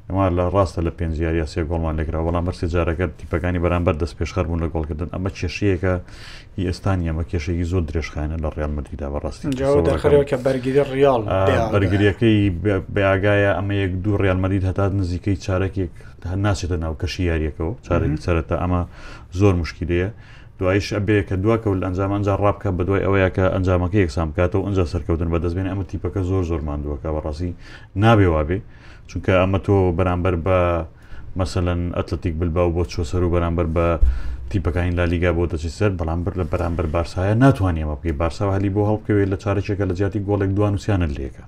ئەمە لە ڕاستە لە پێنج یاریا سێ گۆڵمان لەگرا بەڵام هەرسێ جارەکە تیپەکانی بەرامبەر دەست پێشخەر بوون لە گۆڵکردن ئەمە کێشەیەەکە ی ئێستا نیە ئەمە کێشەیەکی زۆر درێژخایەنە لە ڕیال مەدریدا بەڕاستی جا ئەوە دەرخەرەوە کە بەرگری ڕیاڵ ئا بەرگرییەکەی بێ بێ ئاگایە ئەمە یەک دوو ڕیال مەدرید هەتا نزیکەی چارەکێک تا ناچێتە ناو کەشی یارییەکەوە چارەکی سەرەتا ئەمە زۆر مشکیلەیە دوایش ئەبێ کە دوا کەوت لە ئەنجام ئەنجا ڕابکە بە دوای ئەوەیە کە ئەنجامەکە یەکسان بکاتەوە ئەنجا سەرکەوتن بەدەست بێنێ ئەمە تیپەکە زۆر زۆر ماندووەکە بەڕاستی نابێ وابێ چونکە ئەمە تۆ بەرامبەر بە مەسەلەن ئەتلەتیک بلباو بۆ چوە سەر و بەرامبەر بە تیپەکانی لالیگا بۆ دەچی سەر بەڵام بر لە بەرامبەر بارسایە ناتوانانی ئەمە بکەی بارسا هەلی بۆ هەڵبکەوێت لە چارێکێکە لە جیاتی گۆڵێک دوان وسیانە لێکە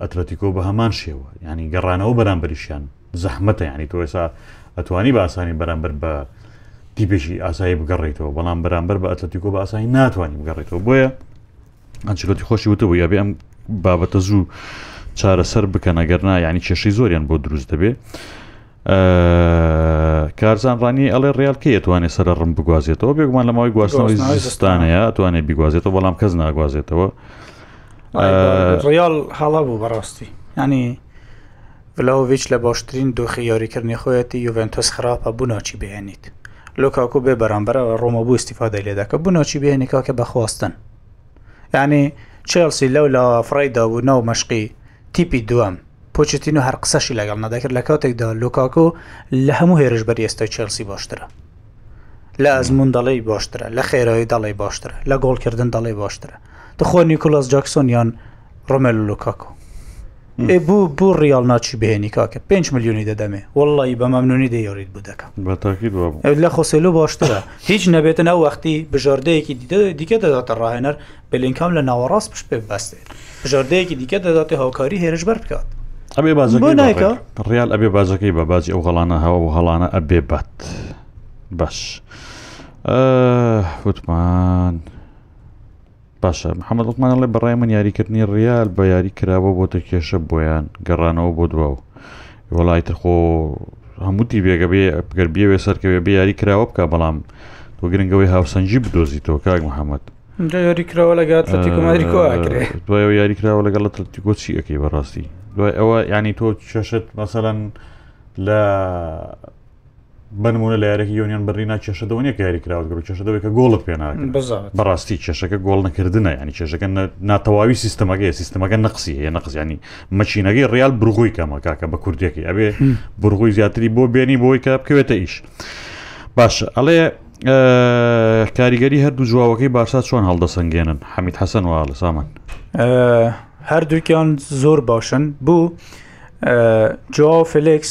ئەتلەتیکۆ بە هەمان شێوە ینی گەڕانەوە بەرامبەریشیان زەحمەتە ینی تۆێسا ئەتوانی بە ئاسانی بەرامبەر بە تیپێکی ئاسایی بگەڕێیتەوە بەڵام بەرامبەر بە ئەتلەتیکۆ بە ئاسایی ناتوانانی بگەڕێتەوە بۆیە ئەنچلۆتی خۆشی وتبووی ئەبێ ئەم بابەتە زوو چارەسەر بکەنە گەرنا یعنی کێشەی زۆریان بۆ دروست دەبێ کارزان ڕانی ئەڵێ ڕالکە ئەتوانێت سەر ڕم بگوازێتەوە بێگومان لە ماوەی گواستنەوەی زستانەیە ئەتوانێت بیگوازێتەوە بەڵام کەس ناگوازێتەوە ڕیال هەڵە بوو بەڕاستی ینی بلاوڤچ لە باشترین دۆخی یاریکردنی خۆیەتی یوڤنتۆس خراپە بوو ناچی بهێنیت لۆکاکو بێ بەرامبەرەوە ڕۆمە بوو استیفادە لێ دەکە بوو ناچی بێنی کاکە بەخواستن یانی چێڵسی لەو لەوە فڕێدا بوو ناو مەشقی تیپی دووەم پۆچتین و هەر قسەشی لەگەڵ نەدەکرد لە کاتێکدا لوکاکو لە هەموو هێرش بەری ئێستای چێلسی باشترە لە ئەزمون دەڵی باشترە لە خێرایی دەڵی باشترە لە گۆڵکردن دەڵی باشترە دخۆ نیکۆلاس جاکسۆن یان ڕۆمێلو لوکاکۆ ئێ بۆ بۆ ڕیاڵ ناچی بهێنی کاکە 5 ملیۆنی دەدەمێ وەڵی بە مەمنونی دەیۆریت بوو دەکەم بە تاکید وا بوو. لە خۆسێلو باشترە هیچ نەبێتن ئەو وەختی بژاردەیەکی دیدە- دیکە دەداتە ڕاهێنەر بلینکام لە ناوەڕاست پشت پێ ببەستێ بژاردەیەکی دیکە دەداتێ هاوکاری هێرش بەر بکات ئەبێ بۆ بازەکەی نایکا؟ بەڕێک. ڕیال ئەبێ بازەکەی بە بازی ئەو هەڵانە هەوە و هەڵانە ئەبێ بات باش ئە، وتمان باشە محمد عوسمان ئەڵێ بەڕای من یاریکردنی ڕیال بە یاری کراوە بۆتە کێشە بۆیان گەڕانەوە بۆ دواو وڵی ترخۆ هەمووتی بێگە بێ گەر بێوێ سەرکەوێ بێ یاری کراوە بکە بەڵام تۆ گرنگەوەی هاوسەنگی بدۆزی تۆ کاک محەممەد یاری کراوە لەگات لەتیکۆمەریکۆکرێ دوای و یاری کراوە لەگەڵ لە تەتیکۆ چی ئەەکەی بەڕاستی دوای ئەوە ینی تۆ چێشت مەسەەن لە بنمونە لە یارێکی یۆنیان بەرینا کێشەدەوە نیە کاری کراوەگە و کێشەدەوەی کە گۆڵت پێ ناکەن بەڕاستی کێشەکە گۆڵ نەکردنە ینی کێشەکە ناتەواوی سیستمەکەی سیستمەکە نەقسی هەیە نەقسیانی مەچینەکەی ڕیال برغۆی کەمە کاکە بە کوردەکەی ئەبێ برغۆی زیاتری بۆ بێنی بۆی کە بکەوێتە ئیش باش ئەڵێ کاریگەری هەردوو جوواوەکەی بارسا چۆن هەڵدەسەنگێنن حەمید حەسەن وە لە سامان هەردووکیان زۆر باشن بوو جووا فلکس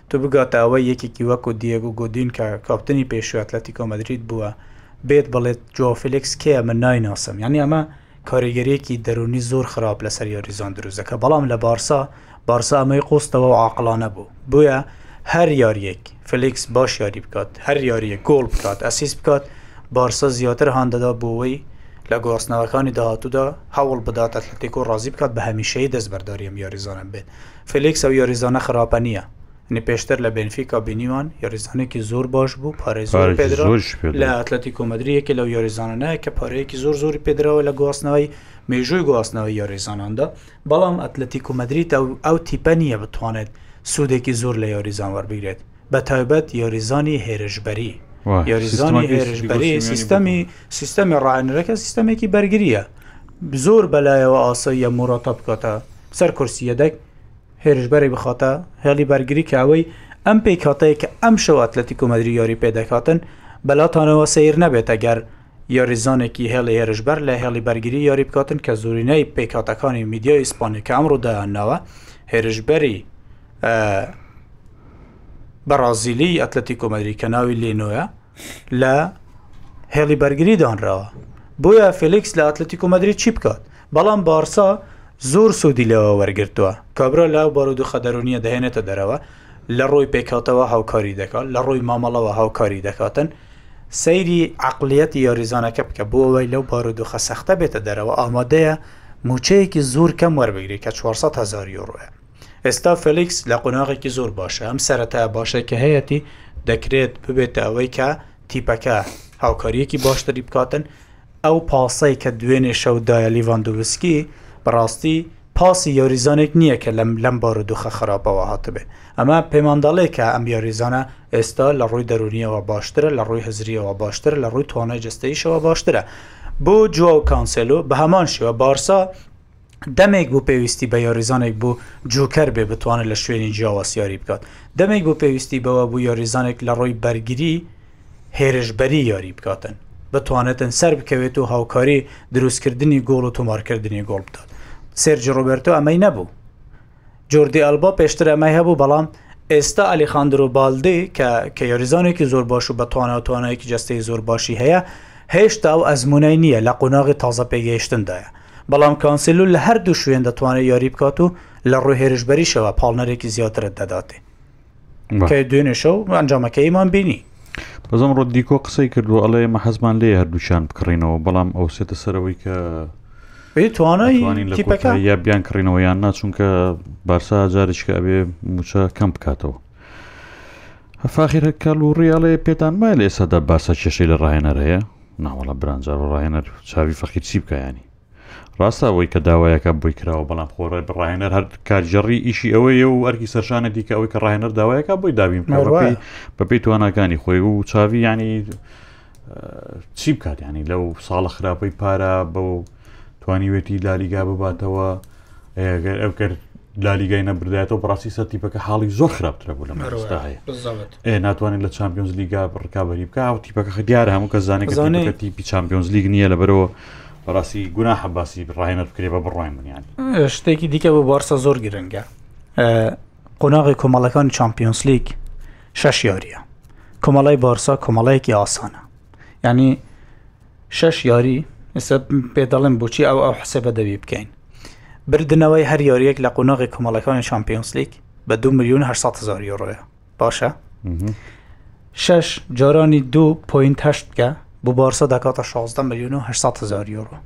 تو بگاتە ئەوەی یەکێکی وەکو دیێگو گودین کە کاپتنی پێشوی ئەتلەتیکۆ مەدرید بوە بێت بڵێت جواو فیلیکس کێیە من نایناسم یانی ئەمە کاریگەریەکی دەرونی زۆر خراپ لەسەر یاریزان دروست دەکا بەڵام لە بارسا بارسا ئەمەی قۆستەوە و عاقڵانە بو بویە هەر یاریەک فلیکس باش یاری بکات هەر یاریەک گۆڵ بکات ئەسیست بکات بارسا زیاتر هان دەدا بۆ وەی لە گواستنەوەکانی داهاتودا هەوڵ بدات ئەتلەتیکۆ ڕازی بکات بە هەمیشەیی دەست بەرداری ئەم یاریزانە بێت فیلیکس ئەو یاریزانە خراپە نییە یانی پێشتر لە بێنفیکا بینیوان یاریزانێکی زۆر باش بوو پارەی زۆر پارەی پێدرا زۆرش پێ لە درا. ئەتلەتیکۆ مەدری یەکێ لەو یاریزانانەیە کە پارەیەکی زۆر زۆری پێدراوە لە گواستنەوەی مێژووی گواستنەوەی یاریزاناندا بەڵام ئەتلەتیکۆ مەدرید ئەو ئەو تیپە نییە بتوانێت سوودێکی زۆر لە یاریزان وەربگرێت. بەتایبەت یاریزانی هێرشبەری یاریزانی هێرشبەری سیستەمی سیستەمی ڕانەرەکە سیستەمێکی بەرگریە زۆر بەلایەوە ئاساییە مۆراتە بکاتە سەر کورسیە دەک هێرشبەری بخاتە هێڵی بەرگری کەوەی ئەم پێکاتەیە کە ئەم شەو ئەتلەتی کۆمەدری یاری پێدەکاتن بەلاتانەوە سیر نەبێتە گەر یاریزانێکی هێڵی هێرشبەر لە هێڵی بەرگری یاری بکاتن کە زورینەی پێکاتەکانی میدیای ئیسپانیکە ئەم ڕوودایان ناوە هێرشبەری بەڕازیلی ئەتلەتیکۆ مەدرید کە ناوی لێنۆیە لە هێڵی بەرگری دانراوە بۆیە فلیکس لە ئەتلەتیکۆ مەدرید چی بکات بەڵام بارسا زۆر سوودی لەوە وەرگتووە کابرا لەو بارودۆخە دەرونیە دەهێنێتە دەرەوە لە ڕۆی پێکاتەوە هاوکاری دەکات لە ڕۆی مامەڵەوە هاوکاری دەکاتن سەیری عقلیەتی یاریزانەکە بکە بۆەوەی لەو بارودۆخە سەختە بێتە دەرەوە ئامادەیە موچەیەکی زۆر کەم وەربگری کە 400 هزار یۆرۆە ئێستا فێلیکس لە قۆناغێکی زۆر باشە، ئەم سەرەتایە باشەی کە هەیەتی دەکرێت ببێتە ئەوەی کە تیپەکە هاوکاریەکی باشتری بکاتن ئەو پاسەی کە دوێنێ شەودایە لیڤاندووسکی بەڕاستی پاسی یاریزانێک نییە کە لەم لەم بارودۆخە خراپەوە هاتبێ ئەمە پەیمانداڵێک کە ئەم یاریزانە ئێستا لە ڕووی دەرونیەوە باشترە لە ڕووی هزریەوە باشتر لە ڕووی توانای جستەیشەوە باشترە بۆ جووە و کانسلو بە هەمان شێوە بارسا دەمێک بوو پێویستی بە یاریزانێک بوو جوکەر بێ بتوانێت لە شوێنی جیاواز یاری بکات دەمێک بوو پێویستی بەوە بوو یاریزانێک لە ڕۆی بەرگری هێرشبەری یاری بکاتن بتوانێتن سەر بکەوێت و هاوکاری دروستکردنی گۆڵ و تۆمارکردنی گۆڵ بدات سێرجی ڕۆبەرتۆ ئەمەی نەبوو جۆردی ئەلبا پێشتر ئەمەی هەبوو بەڵام ئێستا ئەلیخاندرۆ بالدی کە کە یاریزانێکی زۆر باش و بە توانا و توانایەکی جەستەی زۆر باشی هەیە هێشتا و ئەزمونای نییە لە قۆناغی تازە پێگەیشتندایە بەڵام کانسیلو لە هەردوو شوێن دەتوانێت یاری بکات و لە ڕووی هێرشبەریشەوە پاڵنەرێکی زیاترت دەداتێ. کە دوێنێ شەو ئەنجامەکەیمان بینی بەزم ڕۆ دیکۆ قسەی کردو ئەڵێ مە حەزمان لێ هەردووچان بکڕینەوە بەڵام ئەو سێتە سەرەوەی کە تواناییپەکە یا بیان کڕینەوە یان ناچونکە بارسا جارێککە ئەبێ موچە کەم بکاتەوە هەفاخیر هەکال و ڕیاڵێ پێتان وای لە ئێسادا باسە کێشەی لە ڕاهێنەر هەیە ناوەڵە برانجار ڕاهێنەر چاوی فەقیرچی بکایانی ڕاستە ئەوەی کە داوایەکە بۆی کراوە بەڵام خۆ ڕێ ڕاهێنەر هەر کارگێڕی ئیشی ئەوەیە و ئەرکی سەرشانە دیکە ئەوەی کە ڕاهێنەر داوایەکە بۆی دابین بەپی تواناکانی خۆی و چاوی ینی چی بکات ینی لەو ساڵە خراپەی پارە بەو توانیوێتی لالیگا بباتەوە ئەگەر لالیگای نەبردایەوە بڕاستی سەر تیپەکە حاڵی زۆر خراپترە بوو لە مەستا هەیە ناتوانێت لە چمپیۆنز لیگا ڕکابی بکە و تیپەکە خدیار هەموو کە زانێت زانێت تیپی چمپیۆنز لیگ نییە لە بەرەوە بەڕاستی گونا حەباسی ڕاهێنەر بکرێ بە بڕای منیان شتێکی دیکە بۆ بارسە زۆر گرنگە قۆناغی کۆمەڵەکان چمپیۆنز لیگ شش یاریە کۆمەڵی بارسا کۆمەڵەیەکی ئاسانە ینی شەش یاری ئێستا پێت دەڵێم بۆچی ئەو ئەو حسێبە دەبی بکەین بردنەوەی هەر یاریەک لە قۆناغی کۆمەڵەکانی چمپیۆنسلیک بە دو میلیون هزار یۆڕۆە باشە شەش جارانی دو پوینت هەشت بکە بۆ بارسە دەکاتە 16 میلیون و هزار یۆڕۆ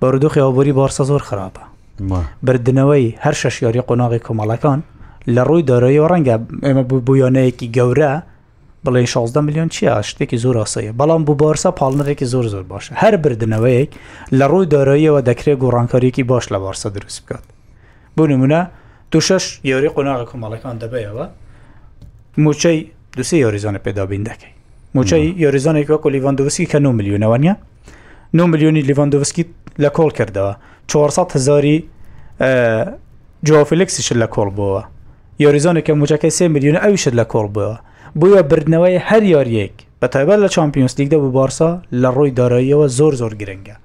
بارودۆخی ئەوبووری بارسە زۆر خراپە بردنەوەی هەر شەش یاری قۆناغی کۆمەڵەکان لە ڕووی دارایی و ڕەنگە ئێمە بوو بوویانەیەکی گەورە بڵێ شازدە میلیۆن چییە شتێکی زۆر ئاسەیە بەڵام بۆ بارسا پاڵنەرێکی زۆر زۆر باشە هەر بردنەوەیەک لە ڕووی داراییەوە دەکرێت گۆڕانکاریێکی باش لە بارسا دروست بکات بۆ نمونە دو شش یاری قۆناغە کۆمەڵەکان دەبەیەوە موچەی دوسێ یاریزانە پێدابین دەکەی موچەی یاریزانێک وەکو لیڤندوسکی کە 9 میلیونەوە نیە 9 میلیۆنی لیڤندوسکی لە کۆڵ کردەوە 400 هزاری جوافلکسیش لە کۆڵ بووە یۆریزۆنێک کە مووچەکەی سێ ملیۆنە ئەویشت لە کۆڵ بووە، بوویە بردنەوەی هەر یارییەک، بەتایبەت لە چامپیۆنسلیگدا بۆ بارسا لە ڕووی داراییەوە زۆر زۆر گرنگە،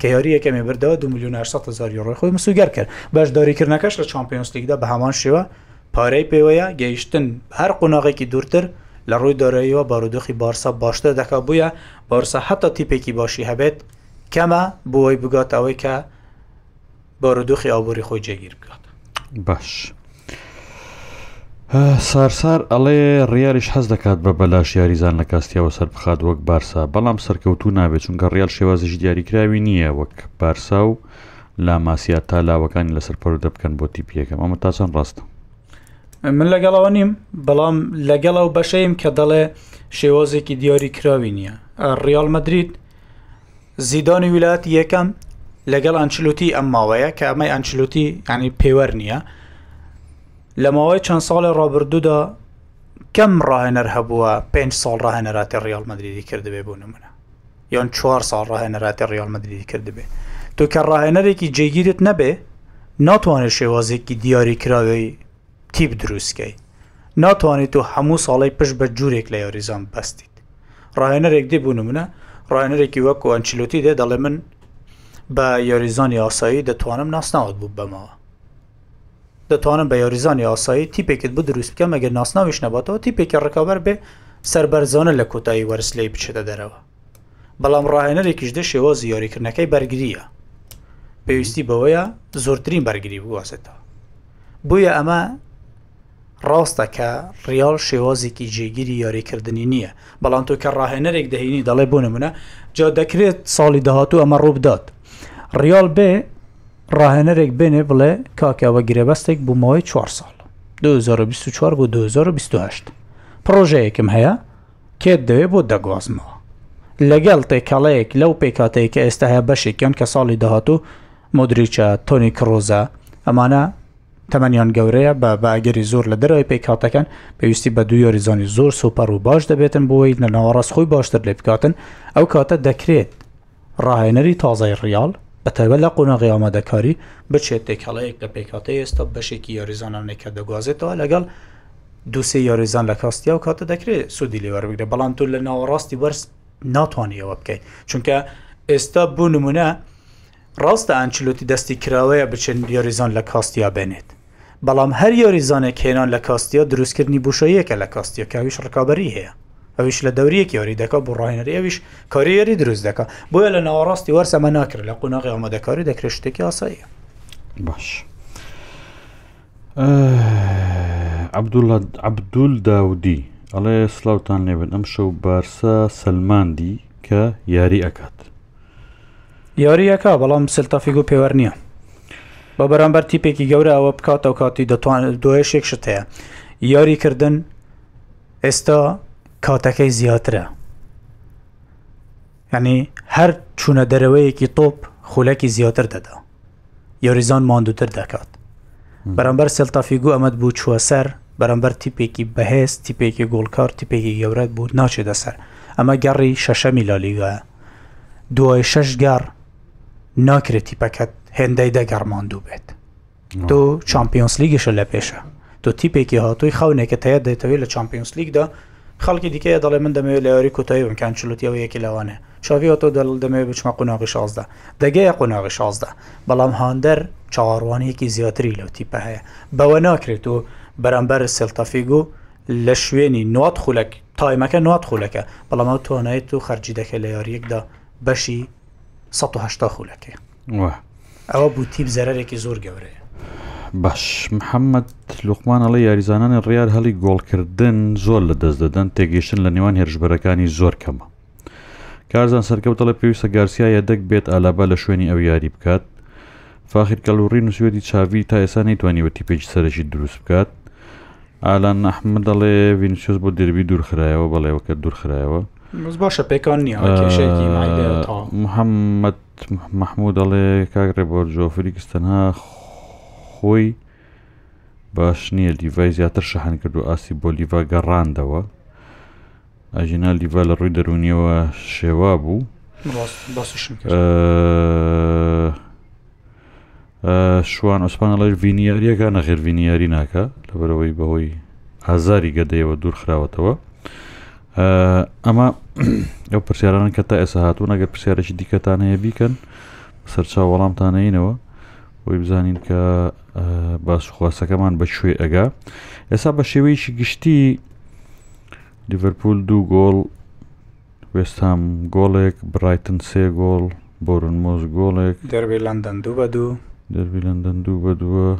کە یاری یەکەمی بردەوە دوو ملیۆن و هەشت سەد هەزار یۆرۆی خۆی مسووگەر کرد، بەشداریکردنەکەش لە چامپیۆنسلیگدا بە هەمان شێوە پارەی پێوەیە، گەیشتن بە هەر قۆناغێکی دوورتر لە ڕووی داراییەوە بارودۆخی بارسا باشتر دەکات، بوویە بارسا هەتا تیپێکی باشی هەبێت کەمە بۆ ئەوەی بگاتە ئەوەی کە. بارودۆخی ئابووری خۆی جێگیر بکات باش. سارسار ئەڵێ ڕیالیش حەز دەکات بە بەلاش یاریزان لە کاستیاوە سەر بخات وەک بارسا بەڵام سەرکەوتو نابێت چونکە ڕیال شێوازش دیاریکراوی نییە وەک بارسا و لا ماسیات تا لاوەکانی لەسەر پەرودە بکەن بۆ تیپیەکەم ئەمە تا چەند ڕاستە من لەگەڵەوە نیم بەڵام لەگەڵ ئەو بەشەیم کە دەڵێ شێوازێکی دیاری کراوی نییە ڕیال مدریت زیدۆنی ویلایەتی یەکەم لەگەڵ ئەنچلوتی ئەم ماوەیە کە ئەمەی ئەنچلوتی ینی پێوەەر نییە لە ماوەی چەند ساڵی ڕابردوودا کەم ڕاهێنەر هەبووە پێ ساڵ ڕاهێنەراتی ڕیال مدرری کردبێ بوون منە یان چوار ساڵ ڕاهێنەراتی ڕیال مدرری کردبێ تو کە ڕاهێنەرێکی جێگیرت نەبێ ناتوانێت شێوازێکی دیاری کراوی تیپ دروست کەی ناتوانیت تۆ هەموو ساڵی پشت بە جوورێک لە یاریزان بەستیت ڕاهێنەرێک دێ بوو نمونە ڕاهێنەرێکی وەکو ئەنچلوتی دێ دەڵێ من بە یاریزانی ئاسایی دەتوانم ناسناوت بوو بەمەوە دەتوانم بە یاریزانی ئاسایی تیپێکت بۆ دروست بکەم ئەگەر ناسناویش نەباتەوە تیپێکی ڕکابەر بێ سربەرزانە لە کۆتایی وەرز لی بچێتە دەرەوە بەڵام ڕاهێنەرێکیش دە شێوازی یاریکردنەکەی بەرگریە پێویستی بەوەیە زۆرترین بەرگری بوازێتەوە بۆیە ئەمە ڕاستە کە ڕیال شێوازێکی جێگیری یاریکردنی نییە بەڵام تۆ کە ڕاهێنەرێک دەهینی دەڵێ بۆ نمونە جا دەکرێت ساڵی داهاتوو ئەمە ڕووبدات ڕیال بێ ڕاهێنەرێک بێنێ بڵێ کاکەوە گرێبەستێک بوو ماوەی 4 ساڵ 2024 بۆ 2028 پرۆژەیەکم هەیە کێت دەوێ بۆ دەگوازمەوە لەگەڵ تێکەڵەیەک لەو پێکاتەیە کە ئێستا هەیە بەشێکیان کە ساڵی داهاتوو مۆدریچە، تۆنی کڕوزە، ئەمانە تەمەنیان گەورەیە بە باگەری زۆر لە دەرەوەی پێکهاتەکەن پێویستی بە دوو یاریزانی زۆر سوپەر و باش دەبێتن بۆی لە ناوەڕاست خۆی باشتر لێ بکاتن ئەو کاتە دەکرێت ڕاهێنەری تازای ڕیاڵ بە تایبەت لە قۆناغی ئامادەکاری بچێت تێکەڵەیەک لە پێکهاتەی ئێستا بەشێکی یاریزانانێک کە دەگوازێتەوە لەگەڵ دوسێ یاریزان لە کاستیا و کاتە دەکرێت سوودی لێوەربگرێت بەڵام تۆ لە ناوەڕاستی بەرز ناتوانانی ئەوە بکەیت چونکە ئێستا بوو نمونە ڕاستە ئەنچلۆتی دەستی کراوەیە بچێنێت یۆریزان لە کاستیا بێنێت، بەڵام هەر یۆریزانێک هێنان لە کاستیا دروستکردنی بۆشاییەکە لە کاستیا کە ئەویش ڕکابەری هەیە، ئەویش لە دەوریەک یاری دەکات بۆ ڕاهێنەری ئەویش کاری یاری دروست دەکات، بۆیە لە ناوەڕاستی وەرز ئەمە ناکرێت لە قۆناغی ئامادەکاری دەکرێت شتێکی ئاساییە. باش. عبدول داودی ئەڵێ سلااوان لێبن ئەم شەو بارسا سەلماندی کە یاری ئەکات یاری یەکا بەڵام سلتافیگو پێوەر نییە بە بەرامبەر تیپێکی گەورە ئەوە بکاتەوە کاتی دەتوان دۆێشێک شت هەیە یاری کردن ئێستا کاتەکەی زیاترە ینی هەر چوونە دەرەوەیەکی تۆپ خولەکی زیاتر دەدا یۆریزان ماندووتر دەکات بەرەمبەر سلتافیگو ئەمەد بوو چووە سەر بەرەمبەر تیپێکی بەهێز تیپێکی گۆڵکار تیپێکی گەورەت بوو ناچێتە سەر ئەمە گەڕی شەشەمی لالیگایە دوای شەش گەڕ ناکرێت تیپەکەت هێندەی دەگەڕمان دوو بێت تۆ چمپیۆنسلیگەشە لە پێشە تۆ تیپێکی هاتووی خاونێکە تەیە دەێتەوەی لە چمپیۆنسلیکدا خەڵکی دیکە یە دەڵێ من دەمەوێ لە یاری کوتایی بم کە ئەنچلۆتی ئەو یەکێ لەوانە چاڤی ئەوتۆ دەڵ دەمەوێ بچمە قوناغی شازدە دەگەیە قوناغی شازدە بەڵام هاندەر چاوەڕوانیەکی زیاتری لەو تیپە هەیە بەوە ناکرێ تۆ بەرامبەر سێلتافیگو لە شوێنی نۆد خولەک تایمەکە نۆد خولەکە بەڵام ئەو توانایت و خەرجی دەکەی لە یاریەکدا بەشی سەد و هەشتا خولەکەیە. ئەوە بوو تیپ زەرێکی زۆر گەورەیە باش محەممەد لوقمانەڵی یاریزانانی ڕیار هەڵی گۆڵکردن زۆر لە دەست دەدەن تێگەیشتن لە نێوان هێرشبەرەکانی زۆر کەمە کارزان سەرکەوت دەڵێ پێویستە گارسیایە دەک بێت ئالابا لە شوێنی ئەو یاری بکات فاخیر کەلوڕی نووسیوەتی چاوی تا ئێسا نەیتوانیوە تیپێکی سەرەکی دروست بکات ئالان ئەحمد دەڵێ ڤینسیۆس بۆ دەربی دوورخرایەوە بەڵێەوە کە دوورخرایەوە باشە پێکان نیە محەممەد محمود دەڵێ کاک ڕێبۆر جۆفریکس تەنها خۆی باش نییە لیڤای زیاتر شەحن کرد و ئاستی بۆ لیڤا گەڕاندەوە ئەژینا لیڤا لە ڕووی دەرونیەوە شێوا بوو شوان عوسمان ئەڵێت ڤینیاریەکە نەخێر ڤینیاری ناکە لەبەرەوەی بەهۆی ئازاری گەدەیەوە دوور خراوەتەوە ئەمە ئەو پرسیارانە کە تا ئێسا هاتوون ئەگەر پرسیارێکی دیکەتان هەیە بیکەن سەرچا وەڵامتانەینەوە بۆی بزانین کە باسخواستەکەمان بە شوێ ئەگا ئێستا بە شێوەیەکی گشتی لیڤەرپول دوو گۆڵ وێستهام گۆڵێک، برایتن سێ گۆڵ، بۆرنمۆس گۆڵێک. دێربی لەندەن دوو بە دوو. دێربی لەندەن دوو بە دووە.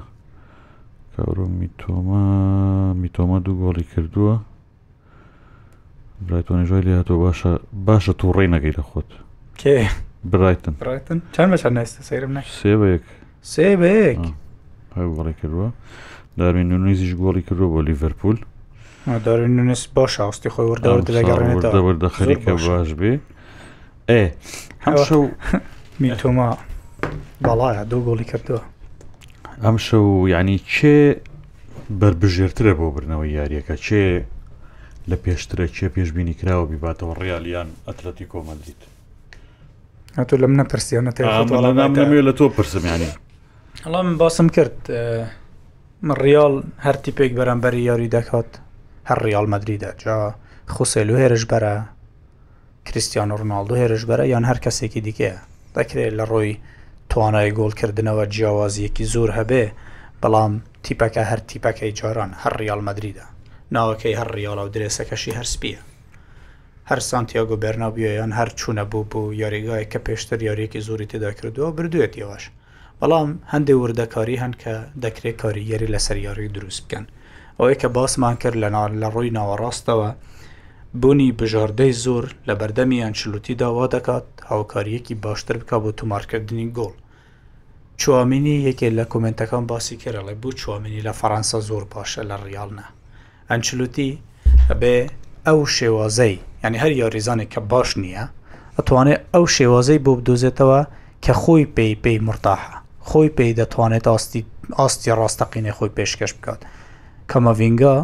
کاورۆ میتۆما میتۆما دوو گۆڵی کردووە. برایتۆنی ژای لێ هاتەوە باشە باشە تووڕی نەکەی لە خۆت. کێ؟ برایتن. برایتن چەند بە چەند نایستە سەیرم نەکرد. سێ بە یەک. سێ بە یەک هەر گۆڵی کردووە داروین نونیزیش گۆڵی کردووە بۆ لیڤەرپول آه، داروین نونیز باش ئاستی خۆی وەردە وەردە دەگەڕێنێتەوە وەردە وەردە خەریکە زۆر باشە. باش بێ ئێ ئەم ئەوە- شەو میتۆما بەڵایە دوو گۆڵی کردووە ئەم شەو یعنی چێ بربژێرترە بۆ برنەوەی یاریەکە چێ لە پێشترە چێ پێشببینی کراوە بیباتەوە ڕالیان ئەتلەتی کۆمەندیت هاتۆ لەم نەپرسیانە تێڵامەوێ لە تۆ پرسم ینی هەڵا من باسم کرد ڕیال هەر تیپێک بەرامبەر یاری دەکات هەر ڕیال مەدریدا جا خوسێل و هێرش بەرە کریسیان و ڕناالدو هێرش بەرە یان هەر کەسێکی دیکەیە دەکرێت لە ڕۆی توانای گۆڵکردنەوە جیاوازیەکی زۆر هەبێ بەڵام تیپەکە هەر تیپەکەی جاران هەر ڕیال مەدریدا ناوەکەی هەر ڕیاڵە و درێسەکەشی هەرسپیە هەر سانتیاگۆ بێرنابیۆ یان هەر چونە بوو بوو یاریگایەک کە پێشتر یاریەکی زۆری تێدا کردوە بردوێتیەوەش بەڵام هەندێ وردەکاری هەن کە دەکرێ کاریگەری لەسەر یاری دروست بکەن ئەوەی کە باسمان کرد لە نا لە ڕووی ناوەڕاستەوە بونی بژاردەی زۆر لە بەردەمی ئەنچلوتیدا وا دەکات هاوکاریەکی باشتر بکا بۆ تومارکردنی گۆڵ چوامینی یەکێ لە کۆمێنتەکان باسی کرد ئەڵێ بۆ چوامینی لە فەڕەنسا زۆر باشە لە ڕیاڵ نا ئەنچلوتی ئەبێ ئەو شێوازەی یعنی هەر یاریزانێک کە باش نییە ئەتوانێت ئەو شێوازەی بۆ بدۆزێتەوە کە خۆی پێی پێی مرتاحە خۆی پێی دەتوانێت ئاستی ئاستی ڕاستەقینەی خۆی پێشکەش بکات کەمەڤینگا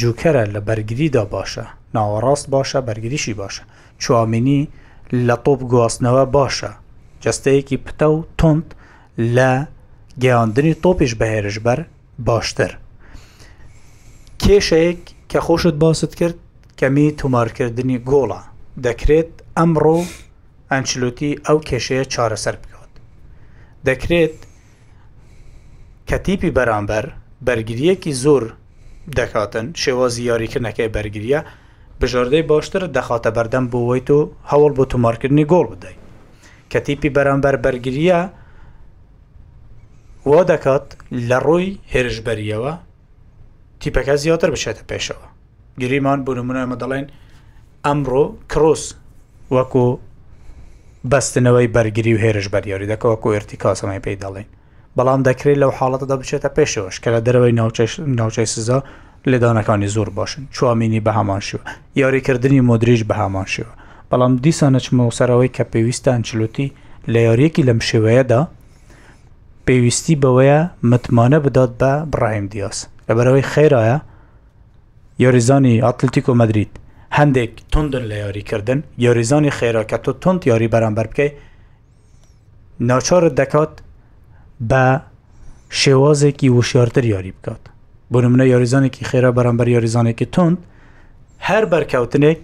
جوکەرە لە بەرگریدا باشە ناوەڕاست باشە بەرگریشی باشە چوامینی لە تۆپ گواستنەوە باشە، جەستەیەکی پتە و توند لە گەیاندنی تۆپیش بە هێرشبەر باشتر. کێشەیەک کە خۆشت باست کرد کەمی تۆمارکردنی گۆڵە دەکرێت ئەمڕۆ ئەنچلوتی ئەو کێشەیە چارەسەر بکات دەکرێت کە تیپی بەرامبەر بەرگریەکی زۆر دەکاتن شێوازی یاریکردنەکەی بەرگریە بژاردەی باشترت دەخاتە بەردەم بۆوەی تۆ هەوڵ بۆ تۆمارکردنی گۆڵ بدەیت کە تیپی بەرامبەر بەرگرییە وا دەکات لە ڕووی هێرشبەرییەوە تیپەکە زیاتر بچێتە پێشەوە گریمان بۆ نمونە ئەمە دەڵێن ئەمڕۆ کرۆس وەکو بەستنەوەی بەرگری و هێرش بەریاری دەکەوە کۆئرتی کاسەمای پێی دەڵێن بەڵام دەکرێت لەو حاڵەتەدا بچێتە پێشەوەش کە لە دەرەوەی ناوچەی سزا لێدانەکانی زۆر باشن چوامینی بە هەمان شێوە یاریکردنی مدریج بە هەمان شێوە بەڵام دیسانە چمەوسەرەوەی کە پێویستە ئەنچلوتی لە یاریەکی لەم شێوەیەدا پێویستی بەوەیە متمانە بدات بە بڕاهیم دیاس لەبەرەوەی خێرایە یاریزانی ئاتلتیکۆ مدریت هەندێک تندن لە یاریکردن یاریزانی خێرا کە تۆ تند یاری بەرامبەر بکەیت ناچارت دەکات بە شێوازێکی وشارتر یاری بکات بۆ منە یاریزانێکی خێرا بەرامبەر یاریزانێکی تند هەر بەرکەوتنێک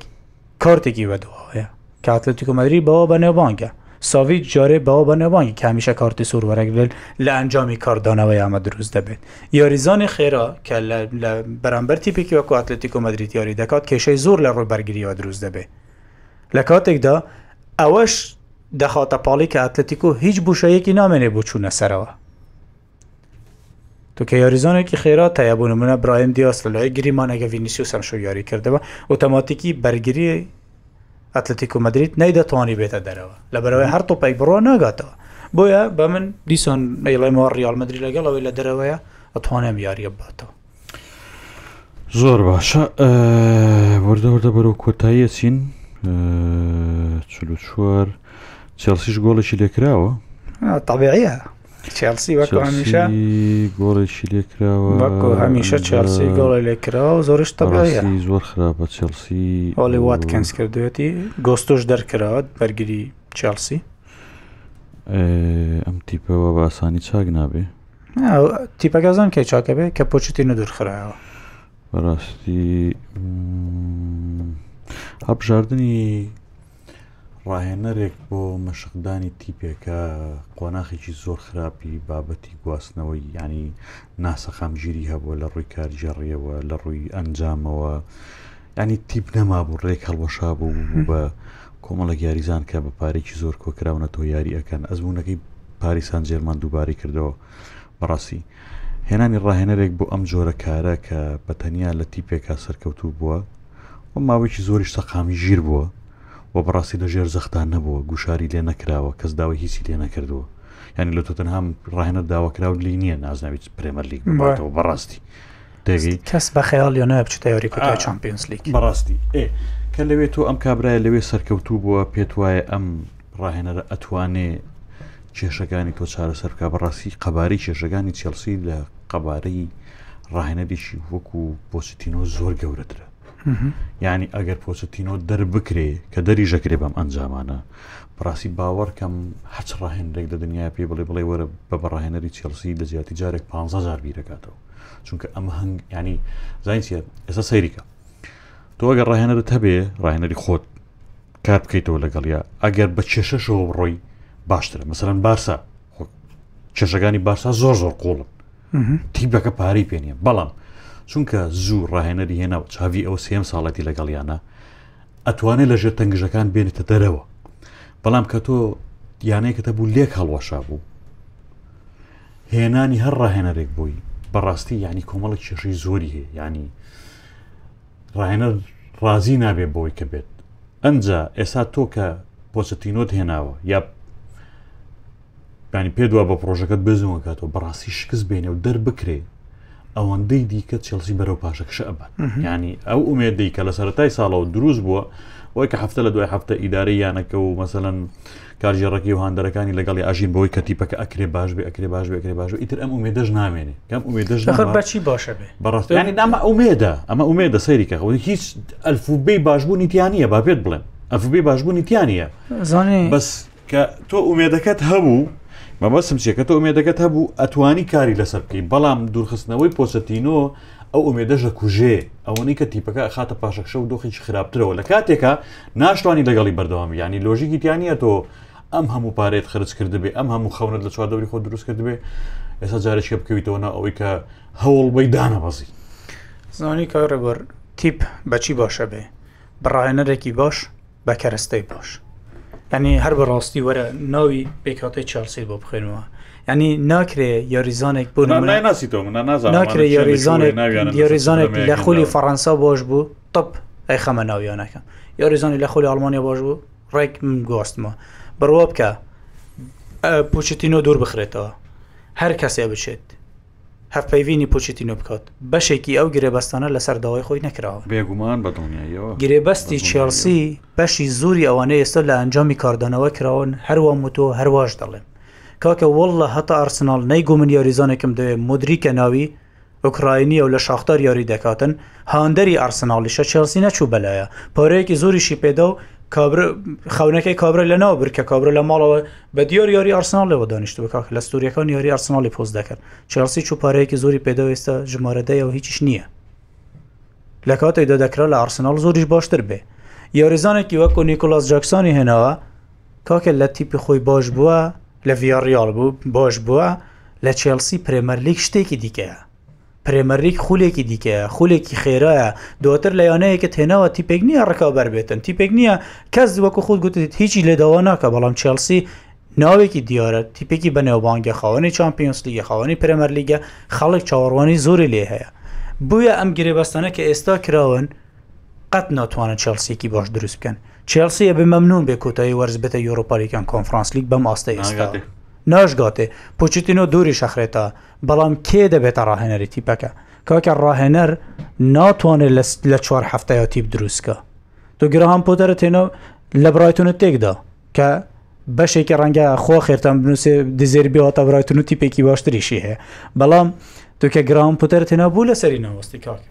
کارتێکی وەدوواە کاتلتی کومەری بەوە بە نێوبانگە ساوی جارێ بەوە بە نێوبانگی کامیشە کارتی سوور وەرەگرێت لە ئەنجامی کاردانەوەی ئەمە دروست دەبێت یاریزانی خێرا کە لە بەرامبەر تیپێکی وە کواتلتی کومەدریت یاری دەکات کێشەی زۆر لە ڕووبەرگریەوە دروست دەبێت لە کاتێکدا ئەوەش دەخاتە پاڵی کە ئەتلەتیکۆ هیچ بوشەیەکی نامێنێ بۆ چوونە سەرەوە تو کە یاریزانێکی خێرا تەیە بوون منە برایم دیاس لە لای گریمانەگە ڤینیسیوس ئەمشو یاری کردەوە ئۆتۆماتیکی بەرگری ئەتلەتیکو مدریت نەیدەتوانی بێتە دەرەوە لە بەرەوەی هەر تۆپێک بڕۆ ناگاتەوە بۆیە بە من دیسان ئەیڵێمەوە ڕیال مدری لەگەڵەوەی لە دەرەوەیە ئەتوانێم یاریە باتەوە زۆر باشە وردە وردە بەرەو کۆتاییە چین چوار چێڵسیش گۆڵێکی لێکراوە تابعە چێلسی وەک هەمیشە گۆڵێکی لێکراوە وەک هەمیشە چێلسی گۆڵی لێکراوە زۆرش تەبعەیە زۆر خراپە چێلسی ئۆلی وات کەنس کردوێتی گۆستۆش دەرکراوە بەرگری چێلسی ئەم تیپەوە باسانی چاک نابێ تیپەکە زان کەی چاکە بێ کە پۆچتی نەدور خراوە بەڕاستی هەبژاردننی ڕاهێنەرێک بۆ مەشقدانی تیپێکە قۆناخێکی زۆر خراپی بابەتی گواستنەوەی ینی ناسەقامگیری هەبووە لە ڕووی کارگێڕیەوە لە ڕووی ئەنجامەوە ینی تیپ نەما بوو ڕێک هەڵبەشا بوو بە کۆمەڵێک یاریزان کە بە پارێکی زۆر کۆکراونەتەوە یاری ئەکەن ئەزمونونەکەی پاریسان جێرمان دووبارەی کردەوە بەڕاستی هێنانی ڕاهێنەرێک بۆ ئەم جۆرە کارە کە بە تەنیا لە تیپێکا سەرکەوتوو بووە و ماوەیەکی زۆری سەقامی ژیر بووە و بەڕاستی لە ژێر زەختان نەبووە گوشاری لێ نەکراوە کەس داوای هیچی لێ نەکردووە ینی لە تۆتەنهام ڕاهێنەر داواکرااو لی نییە نازناویت پرێمەر لیگ بباتەوە بەڕاستی دەبی کەس بە خەیاڵ یۆنایە بچێتە یاری کۆتای چمپیۆنس لیگ بەڕاستی ئێ کە لەوێ تۆ ئەم کابرای لەوێ سەرکەوتوو بووە پێت وایە ئەم ڕاهێنەرە ئەتوانێ کێشەکانی تۆ چارەسەر بکە بەڕاستی قەبارەی کێشەکانی چێلسی لە قەبارەی ڕاهێنەرێکی وەکو پۆچتینۆ زۆر گەورەترە ینی ئەگەر پۆچتینۆ دەربکرێ کە دەری ژەکرێ بەم ئەنجامانە بڕاستی باوەڕکەم هەچ ڕاهێنرێک لە دنیا پێ بڵێ بڵێ وەرە بە بەڕاهێنەری چێلسی لە جیاتی جارێک 15 جار بیرەکاتەوە چونکە ئەم هەنگ ینی زانین چیە ئێستا سەیریکە تۆ ئەگەر ڕاهێنەر هەبێ ڕاهێنەری خۆت کار بکەیتەوە لەگەڵیا ئەگەر بە کێشەشەوە ڕۆی باشترە مەسەرەن بارسا کێشەکانی بارسا زۆر زۆر قوڵن تیبەکە پارەی پێ نیە بەڵام چونکە زوو ڕاهێنەری هێنا و چاوی ئەو سێم ساڵەتی لەگەڵیانە ئەتوانێت لە ژێر تەنگژەکان بێنێتە دەرەوە بەڵام کە تۆ یانەیەکەتە بوو لێک هەڵوەشا بوو هێنانی هەر ڕاهێنەرێک بووی بەڕاستی یعنی کۆمەڵک کێشەی زۆری هەیە ینی ڕاهێنەر ڕازی نابێ بۆی کە بێت ئەمجا ئێستا تۆ کە پۆچەتینۆت هێناوە یا ینی پێ دوا بە پرۆژەکەت بزنەکەاتەوە بەڕاستی شکست بێنێ و دەربکرێ ئەوەندەی دیکە چێڵسی بەرەو پاشەکشە ئەبات ینی ئەو ئومێدەی کە لە سەرای ساڵەوە دروست بووە ئەوی کە هەفتە لە دوای هەفتە ئیدارە یانەکە و مەسەەن کارژێڕەکەی و هاندەرەکانی لەگەڵی ئاژین بۆی کە تیپەکە ئەکرێ باش بێ ئەکرێ باش بێکرێ باش ئیتر ئەم ئومێدەش نامێنێ کەم ئومێدەش بەچی باشە بێ بەڕاستیانی نامە ئومێدە ئەمە ئومێدە سەیری کە خەوەی هیچ ئەلفوبەی باشبوونی تیانە با پێت بڵێن ئەفبێ باشبوونی تیانە زانێ بەس کە تۆ ئومێدەکەت هەبوو مەبەستم چیە کە تۆ ئومێدەکەت هەبوو ئەتوانی کاری لەسەر بکەین بەڵام دوورخستنەوەی پۆچەتینۆ ئەو ئومێدەژە کوژێ ئەوەنی کە تیپەکە خاتە پاشەکشە و دۆخێکی خراپترەوە لە کاتێکە ناشتوانانی لەگەڵی بەردەوام ینی لۆژیکی تیانە تۆ ئەم هەموو پارێت خرج کردبێ ئەم هەموو خەونت لە چواردەوری خۆ دروست کردبێ ئێستا جارێکە بکەویتەوە نا ئەوەی کە هەوڵ بەی دانەبەزی زانی کارەبەر تیپ بەچی باشە بێ بڕاهێنەرێکی باش بە کەرەستەی باش یعنی هەر بە ڕاستی وەرە ناوی پێکهاتەی چارسی بۆ بخێنەوە یعنی ناکرێ یاریزانێک بۆ ناکرێ یاریزانێک لە خولی فەڕەنسا بۆش بوو تەپ ئەی خەمە ناویانەکەم یاریزانی لە خولی ئەڵمانیا بۆش بوو ڕێک من گۆستمە بڕوە بکە پوچتینۆ دوور بخرێتەوە هەر کەسێ بچێت هەڤپەیڤینی پۆچێتینۆ بکات، بەشێکی ئەو گرێبەستانە لەسەر داوای خۆی نەکراوە. بێگومان بە دڵنیاییەوە. گرێبەستی چێڵسی بەشی زۆری ئەوانەی ئێستا لە ئەنجامی کاردانەوە کراون هەر وام وتووە هەر واش دەڵێم کاکە واللە هەتا ئارسناڵ نەیگۆ من یاریزانێکم دەوێ مودریکە ناوی ئۆکراینییە و لە شاختار یاری دەکاتن هاندەری ئارسناڵیشە چێڵسی نەچوو بەلایە پارەیەکی زۆریشی پێدا و کابرا خەونەکەی کابرای لەناو برد کە کابرا لە ماڵەوە بە دیار یاری ئارسناڵ لەوە دانیشتووە کاکە لە ستوریەکان یاری ئارسناڵی پۆست دەکەن چێڵسی چوو پارەیەکی زۆری پێدا ئێستا ژمارە دەیەوە هیچیش نییە لە کاتێکدا دەکرا لە ئارسناڵ زۆریش باشتر بێ یاریزانێکی وەکو نیکۆلاس جاکسانی هێناوە کاکە لە تیپی خۆی باش بووە لە ڤیاڕیاڵ بوو باش بووە لە چێلسی پرێمەرلیک شتێکی دیکەیە پرێمەرلیگ خولێکی دیکەیە خولێکی خێرایە دواتر لە یانەیەکت هێناوە تیپێک نییە ڕکابەر بێتن تیپێک نییە کەس وەکو خود گوتت هیچی لێداوا ناکە بەڵام چێلسی ناوێکی دیارە تیپێکی بەنێوبانگە خاوەنی چمپیۆنس لیگە خاوەنی پرێمەرلیگە خەڵک چاوەڕوانی زۆری لێ هەیە بویە ئەم گرێبەستانە کە ئێستا کراون قەت ناتوانن چێلسیەکی باش دروست بکەن چێلسیە بێ مەمنون بێ کۆتایی وەرز بێتە یۆرۆپاریکان کۆنفرانسلیک بەم ئاستە ئێستا ناشگاتێ پوچتینۆ دووری شەخرێتە بەڵام کێ دەبێتە ڕاهێنەری تیپەکە کاکە ڕاهێنەر ناتوانێت لە چوار هەفتەیە تیپ دروستکە تۆ گرهام پۆتەرە تێنە لە برایتونت تێکدا کە بەشێکی ڕەنگە خۆ خێرتان بنووسێ دزێر بێەوەتە برایتون و تیپێکی باشتریشی هەیە بەڵام تۆکە گرام پوتەر تێنابوو لە سەری ناوەستی کاکە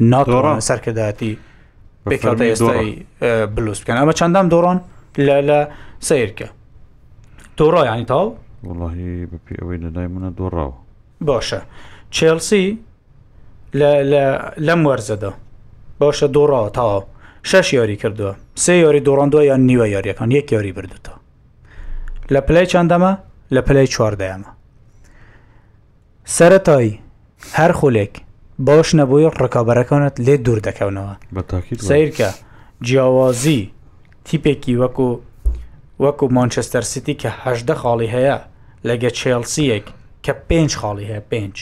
ناتوانن سەرکردایەتی پێکهاتە ئێستای بلوس بکەن ئەمە چەندان دۆڕان لە لە سیرکە دۆڕا ینی تاو وڵی بەپی ئەوەی لەلای منە دۆڕاوە باشە چێلسی لەم وەرزەدا باشە دۆڕاوە تاوە شش یاری کردووە سێ یاری دۆڕاندووە یان نیوە یاریەکان یەک یاری بردوتەوە لە پلەی چەندەمە لە پلەی چواردەیەمە سەرەتایی هەر خولێک باش نەبووی ڕکابەرەکانت لێت دوور دەکەونەوە بە تاکید وایە. سەیرکە جیاوازی تیپێکی وەکو وەکو مانچستەر سیتی کە هەژدە خاڵی هەیە لەگە چێڵسیەک کە پێنج خاڵی هەیە پێنج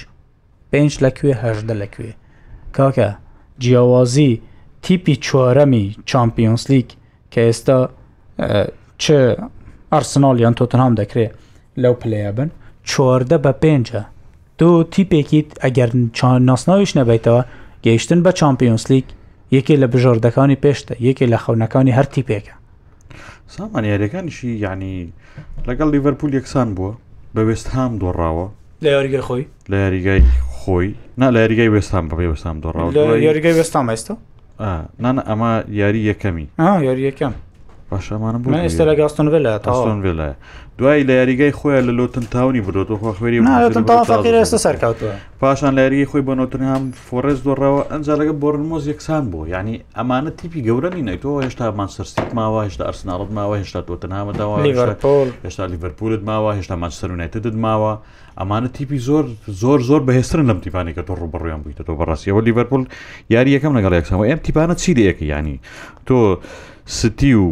پێنج لە کوێ هەژدە لە کوێ کاکە جیاوازی تیپی چوارەمی چامپیۆنس لیگ کە ئێستا چ ئەرسناڵ یان تۆتنهام دەکرێت لەو پلەیە بن چواردە بە پێنجە تۆ تیپێکیت ئەگەر ناسناویش نەبیتەوە گەیشتن بە چمپیۆنسلیک یەکێ لە بژاردەکانی پێشتە یەکێ لە خەونەکانی هەر تیپێکە سامان یاریەکانیشی یعنی لەگەڵ لیڤەرپول یەکسان بووە بە وێست هاام دۆڕاوە لە یاریگە خۆی لە یاریگای خۆی نا لە یاریگای وێستان بەێ وەسام دۆڕاو یاریگای وێستان ئێستا ئا نانا ئەمە یاری یەکەمی ئا یاری یەکەم باش ئەمانم بۆ من ئێستا لە گاستۆن ڤێلا تاوە. ئاستۆن ڤێلایە دوایی لە یاریگای خۆیان لە لۆتن تاونی برۆ دۆخوا خوێری نایەتن تاوان فەقیر ئێستا سەرکەوتووە پاشان لە یاریگەی خۆی بە نۆتنهام فۆڕێز دۆڕەوە ئەنجا لەگە بۆرنمۆز یەکسان بوو یعنی ئەمانە تیپی گەورە نینە تۆ هێشتا مانسەرسیت ماوە هێشتا ئەرسناڵت ماوە هێشتا تۆتنهامەداوە لیڤەرپۆڵ هێشتا لیڤەرپولت ماوە هێشتا مانچستەر یونایتدت ماوە ئەمانە تیپی زۆر زۆر زۆر بەهێسترن لەم تیپانی کە تۆ ڕوبڕویان بوویتە تۆ بەڕاستی ئەوە لیڤەرپول یاری یەکەم لەگەڵ یەکسەوە ئەم تیپانە چی لەیەکە ینی تۆ ستی و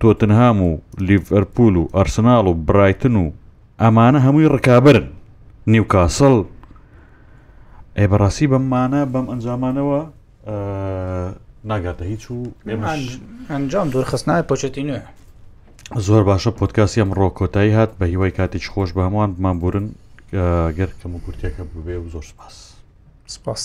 تۆتنهام و لیڤەرپول و ئەرسناڵ و برایتن و ئەمانە هەمووی ڕکابرن نیوکاسڵ ئەی بەڕاستی بەممانە بەم ئەنجامانەوە ناگاتە هیچ و ئەنجام دوورخستنای پۆچێتی نوێ زۆر باشە پۆتکاسی ئەم ڕۆ کۆتایی هات بە هیوای کاتیش خۆش بە هەمووان بمان بورن گەر کەم و کورتەکە ببێ و زۆر سپاس سپاس.